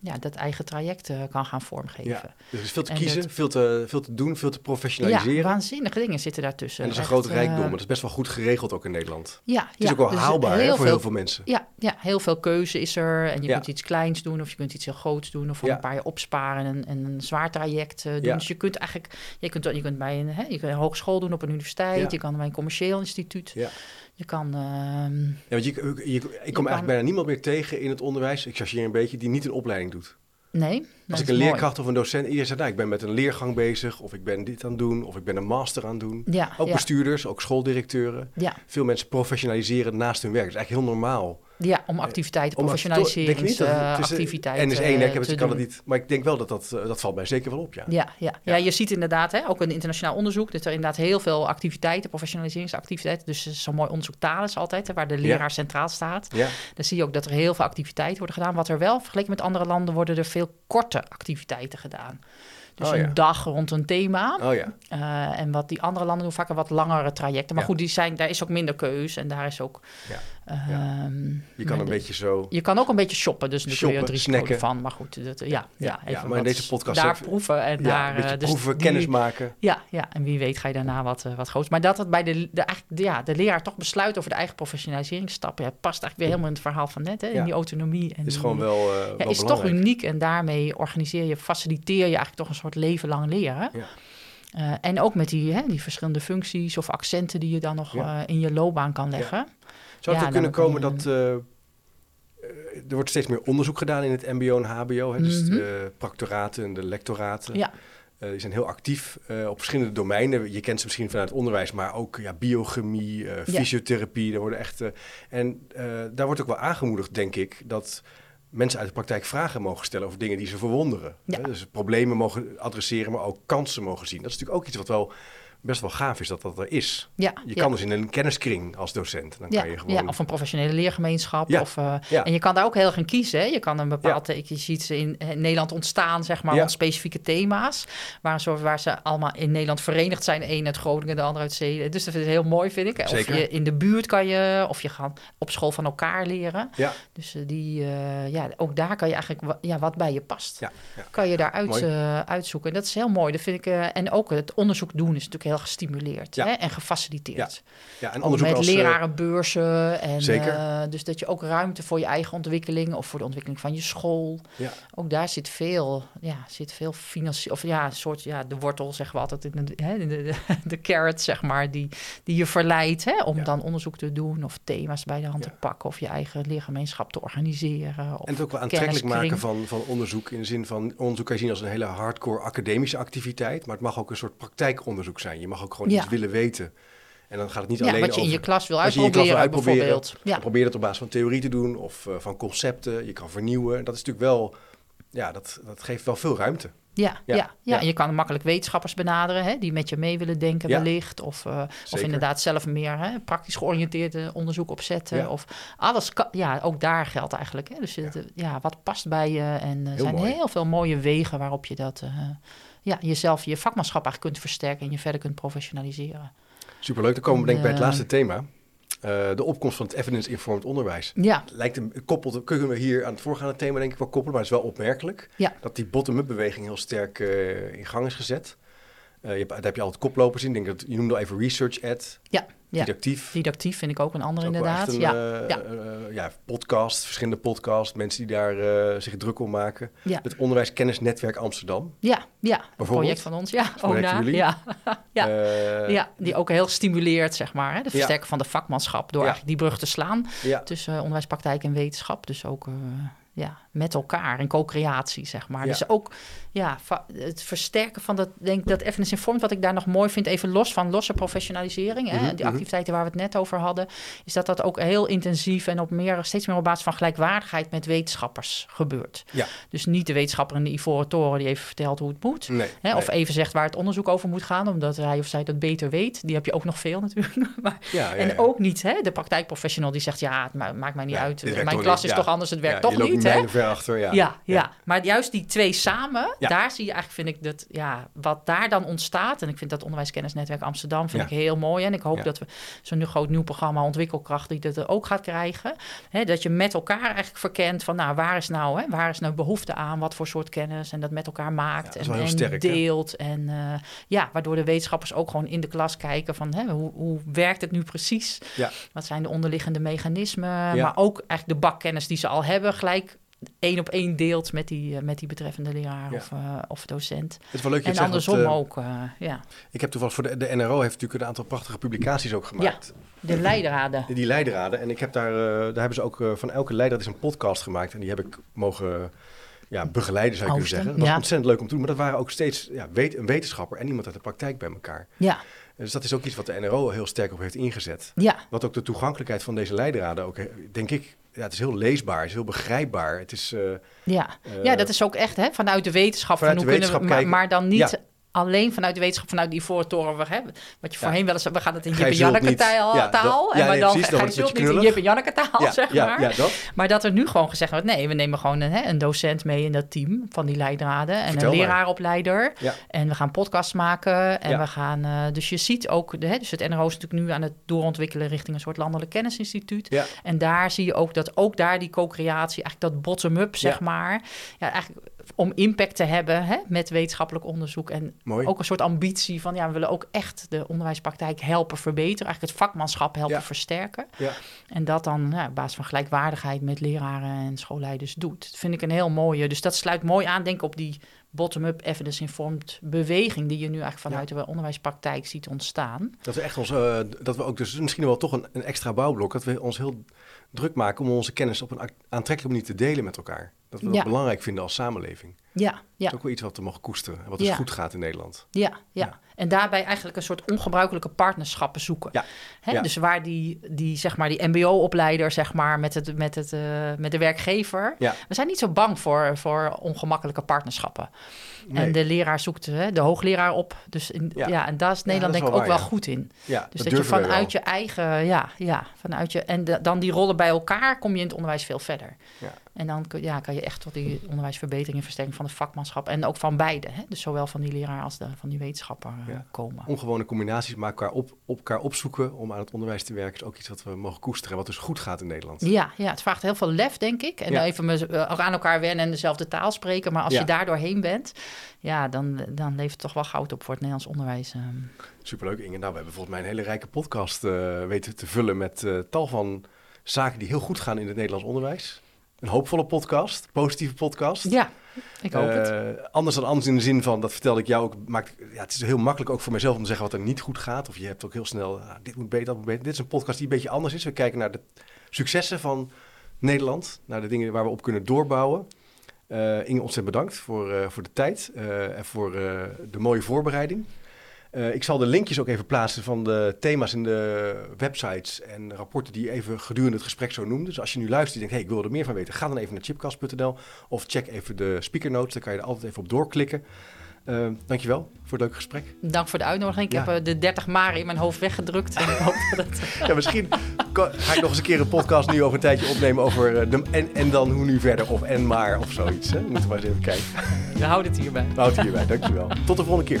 ja, dat eigen traject uh, kan gaan vormgeven. Ja. Dus er is veel te kiezen, veel, te, veel te doen, veel te professionaliseren. Ja, waanzinnige dingen zitten daartussen. En dat is een groot rijkdom. Uh, dat is best wel goed geregeld ook in Nederland. Ja, het is ja, ook wel dus haalbaar heel hè, voor veel, heel veel mensen. Ja, ja, heel veel keuze is er. En je Ja. kunt iets kleins doen of je kunt iets heel groots doen. Of voor een paar jaar opsparen en, en een zwaar traject uh, doen. Dus je kunt eigenlijk, je kunt, je kunt bij een, hè, je kunt een hogeschool doen op een universiteit. Je kan bij een commercieel instituut. Ja. Je kan... ehm, Ja, want je, je, je- ik kom kan- eigenlijk bijna niemand meer tegen in het onderwijs, ik chargeer een beetje, die niet een opleiding doet. Nee, Als ik een mooi. leerkracht of een docent, iedereen zegt, nou, ik ben met een leergang bezig, of ik ben dit aan het doen, of ik ben een master aan het doen. Ja, Ook ja, bestuurders, ook schooldirecteuren. ja, Veel mensen professionaliseren naast hun werk. Dat is eigenlijk heel normaal. Ja, om activiteiten, het is, eh, professionaliseringsactiviteiten N is één, ik heb het, kan het niet. Maar ik denk wel dat dat, eh, dat valt mij zeker wel op, ja. Ja, ja. Ja. ja, je ziet inderdaad hè, ook een internationaal onderzoek dat er inderdaad heel veel activiteiten, professionaliseringsactiviteiten. Dus eh, zo'n mooi onderzoek Thales altijd, hè, waar de leraar centraal staat. Ja, Dan zie je ook dat er heel veel activiteiten worden gedaan. Wat er wel, vergeleken met andere landen, worden er veel korte activiteiten gedaan. Dus Oh, ja. een dag rond een thema. oh ja. Eh, en wat die andere landen doen, vaak een wat langere trajecten. Maar Ja. goed, die zijn, daar is ook minder keus. En daar is ook... Ja. ehm, Je kan een de- beetje zo... je kan ook een beetje shoppen, dus daar kun je Shoppen, het risico snacken. van. Maar goed, dat, ja, ja, Ja, even maar in wat deze podcast daar even- proeven en daar... een eh, dus proeven, die- kennis maken. Ja, ja, en wie weet ga je daarna wat, eh, wat groots. Maar dat het bij de, de, ja, de leraar toch besluit over de eigen professionaliseringsstappen... Ja, past eigenlijk weer helemaal in het verhaal van net, hè, in die autonomie. En is die- gewoon wel, eh, ja, wel is toch uniek en daarmee organiseer je, faciliteer je eigenlijk toch een soort leven lang leren. Ja. Eh, en ook met die, hè, die verschillende functies of accenten die je dan nog eh, in je loopbaan kan leggen. Zou het Ja, kunnen komen je- dat... eh, eh, er wordt steeds meer onderzoek gedaan in het mbo en hbo. Hè? Dus Mhm. de proctoraten en de lectoraten. Ja. Eh, die zijn heel actief op verschillende domeinen. Je kent ze misschien vanuit het onderwijs, maar ook ja, biochemie, fysiotherapie. Daar worden echt, en daar wordt ook wel aangemoedigd, denk ik, dat mensen uit de praktijk vragen mogen stellen over dingen die ze verwonderen. Ja. Hè? Dus problemen mogen adresseren, maar ook kansen mogen zien. Dat is natuurlijk ook iets wat wel best wel gaaf is dat dat er is. Ja, Je ja. kan dus in een kenniskring als docent. Dan Ja, kan je gewoon... ja, of een professionele leergemeenschap. Ja, Of, eh, ja. En je kan daar ook heel erg in kiezen. Hè? Je kan een bepaald, je ziet ze in, in Nederland ontstaan, zeg maar, rond specifieke thema's. Waar, zo, waar ze allemaal in Nederland verenigd zijn. Een uit Groningen, de ander uit Zeden. Dus dat is heel mooi, vind ik. Zeker. Of je in de buurt kan je, of je gaat op school van elkaar leren. Ja, Dus eh, die, eh, ja, ook daar kan je eigenlijk ja, wat bij je past. Kan je daar uit, eh, uitzoeken. En dat is heel mooi. Dat vind ik, eh, en ook het onderzoek doen is natuurlijk heel gestimuleerd Ja. hè? en gefaciliteerd. ja en onderzoek met als... eh, lerarenbeurzen. En, Zeker. eh, dus dat je ook ruimte voor je eigen ontwikkeling of voor de ontwikkeling van je school. ja, Ook daar zit veel, ja, zit veel financieel. Of ja, een soort, ja, de wortel zeggen we altijd in de, hè, de, de, de carrot, zeg maar, die, die je verleidt hè, om dan onderzoek te doen of thema's bij de hand te pakken of je eigen leergemeenschap te organiseren. Of En het ook wel aantrekkelijk maken van, van onderzoek. In de zin van onderzoek kan je zien als een hele hardcore academische activiteit. Maar het mag ook een soort praktijkonderzoek zijn. Je mag ook gewoon Ja. iets willen weten. En dan gaat het niet Ja, alleen wat je over... in je klas wil wat je in je klas uitproberen, wil uitproberen. bijvoorbeeld. Ja. Probeer het op basis van theorie te doen of eh, van concepten. Je kan vernieuwen. Dat is natuurlijk wel... Ja, dat, dat geeft wel veel ruimte. Ja, Ja, ja. En je kan makkelijk wetenschappers benaderen hè, die met je mee willen denken Ja. wellicht. Of, eh, of inderdaad zelf meer hè, praktisch georiënteerd eh, onderzoek opzetten. Ja. Of alles, kan, ja, ook daar geldt eigenlijk. Hè. Dus Ja. ja. ja, wat past bij je. En er Heel zijn mooi. heel veel mooie wegen waarop je dat... eh, ja, jezelf, je vakmanschap eigenlijk kunt versterken en je verder kunt professionaliseren. Superleuk. Dan komen we denk ik bij het eh, laatste thema. Eh, de opkomst van het evidence-informed onderwijs. Ja, Lijkt een koppelt, kunnen we hier aan het voorgaande thema denk ik wel koppelen, maar het is wel opmerkelijk Ja. dat die bottom-up beweging heel sterk eh, in gang is gezet. Eh, je hebt, daar heb je altijd koplopers in. Denk dat, je noemde al even research ad, ja, ja. didactief. Didactief vind ik ook een ander ook inderdaad. een, ja, eh, ja. eh, ja, podcast, verschillende podcasts, mensen die daar zich druk om maken. Ja. Het Onderwijskennisnetwerk Amsterdam. ja, ja. Een project van ons. Ja, jullie? Ja. Ja. Eh, Ja, die ook heel stimuleert, zeg maar. Hè? De versterken van de vakmanschap door Ja. eigenlijk die brug te slaan ja. tussen onderwijspraktijk en wetenschap. Dus ook ja, met elkaar in co-creatie, zeg maar. Ja. Dus ook ja, het versterken van dat, denk dat evidence informed, wat ik daar nog mooi vind, even los van losse professionalisering, hè, Mhm, die mhm. activiteiten waar we het net over hadden, is dat dat ook heel intensief en op meer, steeds meer op basis van gelijkwaardigheid met wetenschappers gebeurt. Ja. Dus niet de wetenschapper in de Ivoren Toren die even vertelt hoe het moet. Nee, Hè, Of even zegt waar het onderzoek over moet gaan, omdat hij of zij dat beter weet. Die heb je ook nog veel natuurlijk. Maar, Ja, ja, en ook niet hè, de praktijkprofessional die zegt, ja, het ma- maakt mij niet uit. Mijn klas is toch anders, het werkt toch niet. Hè? Ja. Ja, ja, maar juist die twee samen, Ja. daar zie je eigenlijk, vind ik, dat ja, wat daar dan ontstaat. En ik vind dat Onderwijskennisnetwerk Amsterdam vind Ja. ik heel mooi. En ik hoop Ja. dat we zo'n nu groot nieuw programma Ontwikkelkracht, die dat ook gaat krijgen. Hè, dat je met elkaar eigenlijk verkent van, nou, waar is nou, hè, waar is nou behoefte aan, wat voor soort kennis en dat met elkaar maakt en, sterk, hè? deelt. En eh, ja, waardoor de wetenschappers ook gewoon in de klas kijken van, hè, hoe, hoe werkt het nu precies? Ja. Wat zijn de onderliggende mechanismen? Maar ook eigenlijk de bakkennis die ze al hebben, gelijk één op één deelt met die, eh, met die betreffende leraar Ja. of, eh, of docent. Het is wel leuk je En zegt, andersom want, ook, eh, ja. eh, Ik heb toevallig voor de, de NRO heeft natuurlijk een aantal prachtige publicaties ook gemaakt. De leidraden. Die leidraden. En ik heb daar, eh, daar hebben ze ook eh, van elke leidraad is een podcast gemaakt. En die heb ik mogen ja, begeleiden, zou je kunnen zeggen. Dat was ja. ontzettend leuk om te doen. Maar dat waren ook steeds ja, weet, een wetenschapper en iemand uit de praktijk bij elkaar. Ja, Dus dat is ook iets wat de NRO heel sterk op heeft ingezet. ja, Wat ook de toegankelijkheid van deze leidraden ook, denk ik, ja, het is heel leesbaar, het is heel begrijpbaar. Het is, eh, ja. eh, ja, dat is ook echt hè, vanuit de wetenschap. Vanuit van de hoe kunnen we, wetenschap maar, dan niet. Alleen vanuit de wetenschap, vanuit die voortoren. Wat je Ja. voorheen wel eens, we gaan het in Jip en Janneke taal. ja, taal, en maar dan precies, dan ga je een niet in Jip en Janneke taal, ja, zeg maar. ja, dat. Maar dat er nu gewoon gezegd wordt, nee, we nemen gewoon een, hè, een docent mee in dat team van die leidraden. En Vertel een leraaropleider. En we gaan podcasts maken. En we gaan, eh, dus je ziet ook, de, hè, dus het NRO is natuurlijk nu aan het doorontwikkelen richting een soort landelijk kennisinstituut. En daar zie je ook dat ook daar die co-creatie, eigenlijk dat bottom-up, zeg maar. Ja, eigenlijk om impact te hebben hè, met wetenschappelijk onderzoek. En Mooi. ook een soort ambitie van, ja, we willen ook echt de onderwijspraktijk helpen verbeteren. Eigenlijk het vakmanschap helpen Ja. versterken. Ja. En dat dan ja, op basis van gelijkwaardigheid met leraren en schoolleiders doet. Dat vind ik een heel mooie. Dus dat sluit mooi aan, denk ik, op die bottom-up evidence-informed beweging... die je nu eigenlijk vanuit de onderwijspraktijk ziet ontstaan. Dat we echt ons, eh, dat we ook dus misschien wel toch een, een extra bouwblok, dat we ons heel druk maken om onze kennis op een aantrekkelijke manier te delen met elkaar. Dat we dat Ja. belangrijk vinden als samenleving. Ja, ja, ook wel iets wat we mogen koesteren en wat dus Ja. goed gaat in Nederland. ja, ja, Ja. En daarbij eigenlijk een soort ongebruikelijke partnerschappen zoeken. Ja, Hè? Dus waar die, die, zeg maar, die mbo-opleider zeg maar, met, het, met, het, eh, met de werkgever... Ja. We zijn niet zo bang voor, voor ongemakkelijke partnerschappen. Nee. En de leraar zoekt hè, de hoogleraar op. Dus in, Ja. en daar is Nederland denk ik ook waar, wel goed in. Ja, Dus dat, je vanuit je eigen, ja, ja, vanuit je, en de- dan die rollen bij elkaar kom je in het onderwijs veel verder. Ja. En dan kun- ja, kan je echt tot die onderwijsverbetering en versterking van het vakmanschap en ook van beide. Hè? Dus zowel van die leraar als de, van die wetenschapper eh, Ja. komen. Ongewone combinaties maar elkaar op, op elkaar opzoeken om aan het onderwijs te werken is ook iets wat we mogen koesteren, wat dus goed gaat in Nederland. Ja, ja, het vraagt heel veel lef, denk ik. En Ja. even me, eh, aan elkaar wennen en dezelfde taal spreken. Maar als Ja. je daar doorheen bent, ja, dan, dan levert het toch wel goud op voor het Nederlands onderwijs. ehm. Superleuk Inge. Nou, we hebben volgens mij een hele rijke podcast eh, weten te vullen met tal van zaken die heel goed gaan in het Nederlands onderwijs. Een hoopvolle podcast, positieve podcast. Ja, ik hoop het. Eh, anders dan anders in de zin van, dat vertelde ik jou ook, maakt, ja, het is heel makkelijk ook voor mezelf om te zeggen wat er niet goed gaat. Of je hebt ook heel snel, ah, dit moet beter, dat moet beter. Dit is een podcast die een beetje anders is. We kijken naar de successen van Nederland, naar de dingen waar we op kunnen doorbouwen. Eh, Inge, ontzettend bedankt voor, eh, voor de tijd en voor de mooie voorbereiding. Eh, ik zal de linkjes ook even plaatsen van de thema's in de websites en rapporten die je even gedurende het gesprek zo noemde. Dus als je nu luistert en denkt, hey, ik wil er meer van weten, ga dan even naar chipcast.nl of check even de speaker notes. Dan kan je er altijd even op doorklikken. Eh dankjewel voor het leuke gesprek. Dank voor de uitnodiging. Ik Ja. heb eh, de 30 maren in mijn hoofd weggedrukt. En ik hoop dat het... Ja, misschien ga ik nog eens een keer een podcast nu over een tijdje opnemen over de, en, en dan hoe nu verder of en maar of zoiets. Hè? Moeten we maar eens even kijken. We houden het hierbij. Houd het hierbij, dankjewel. Tot de volgende keer.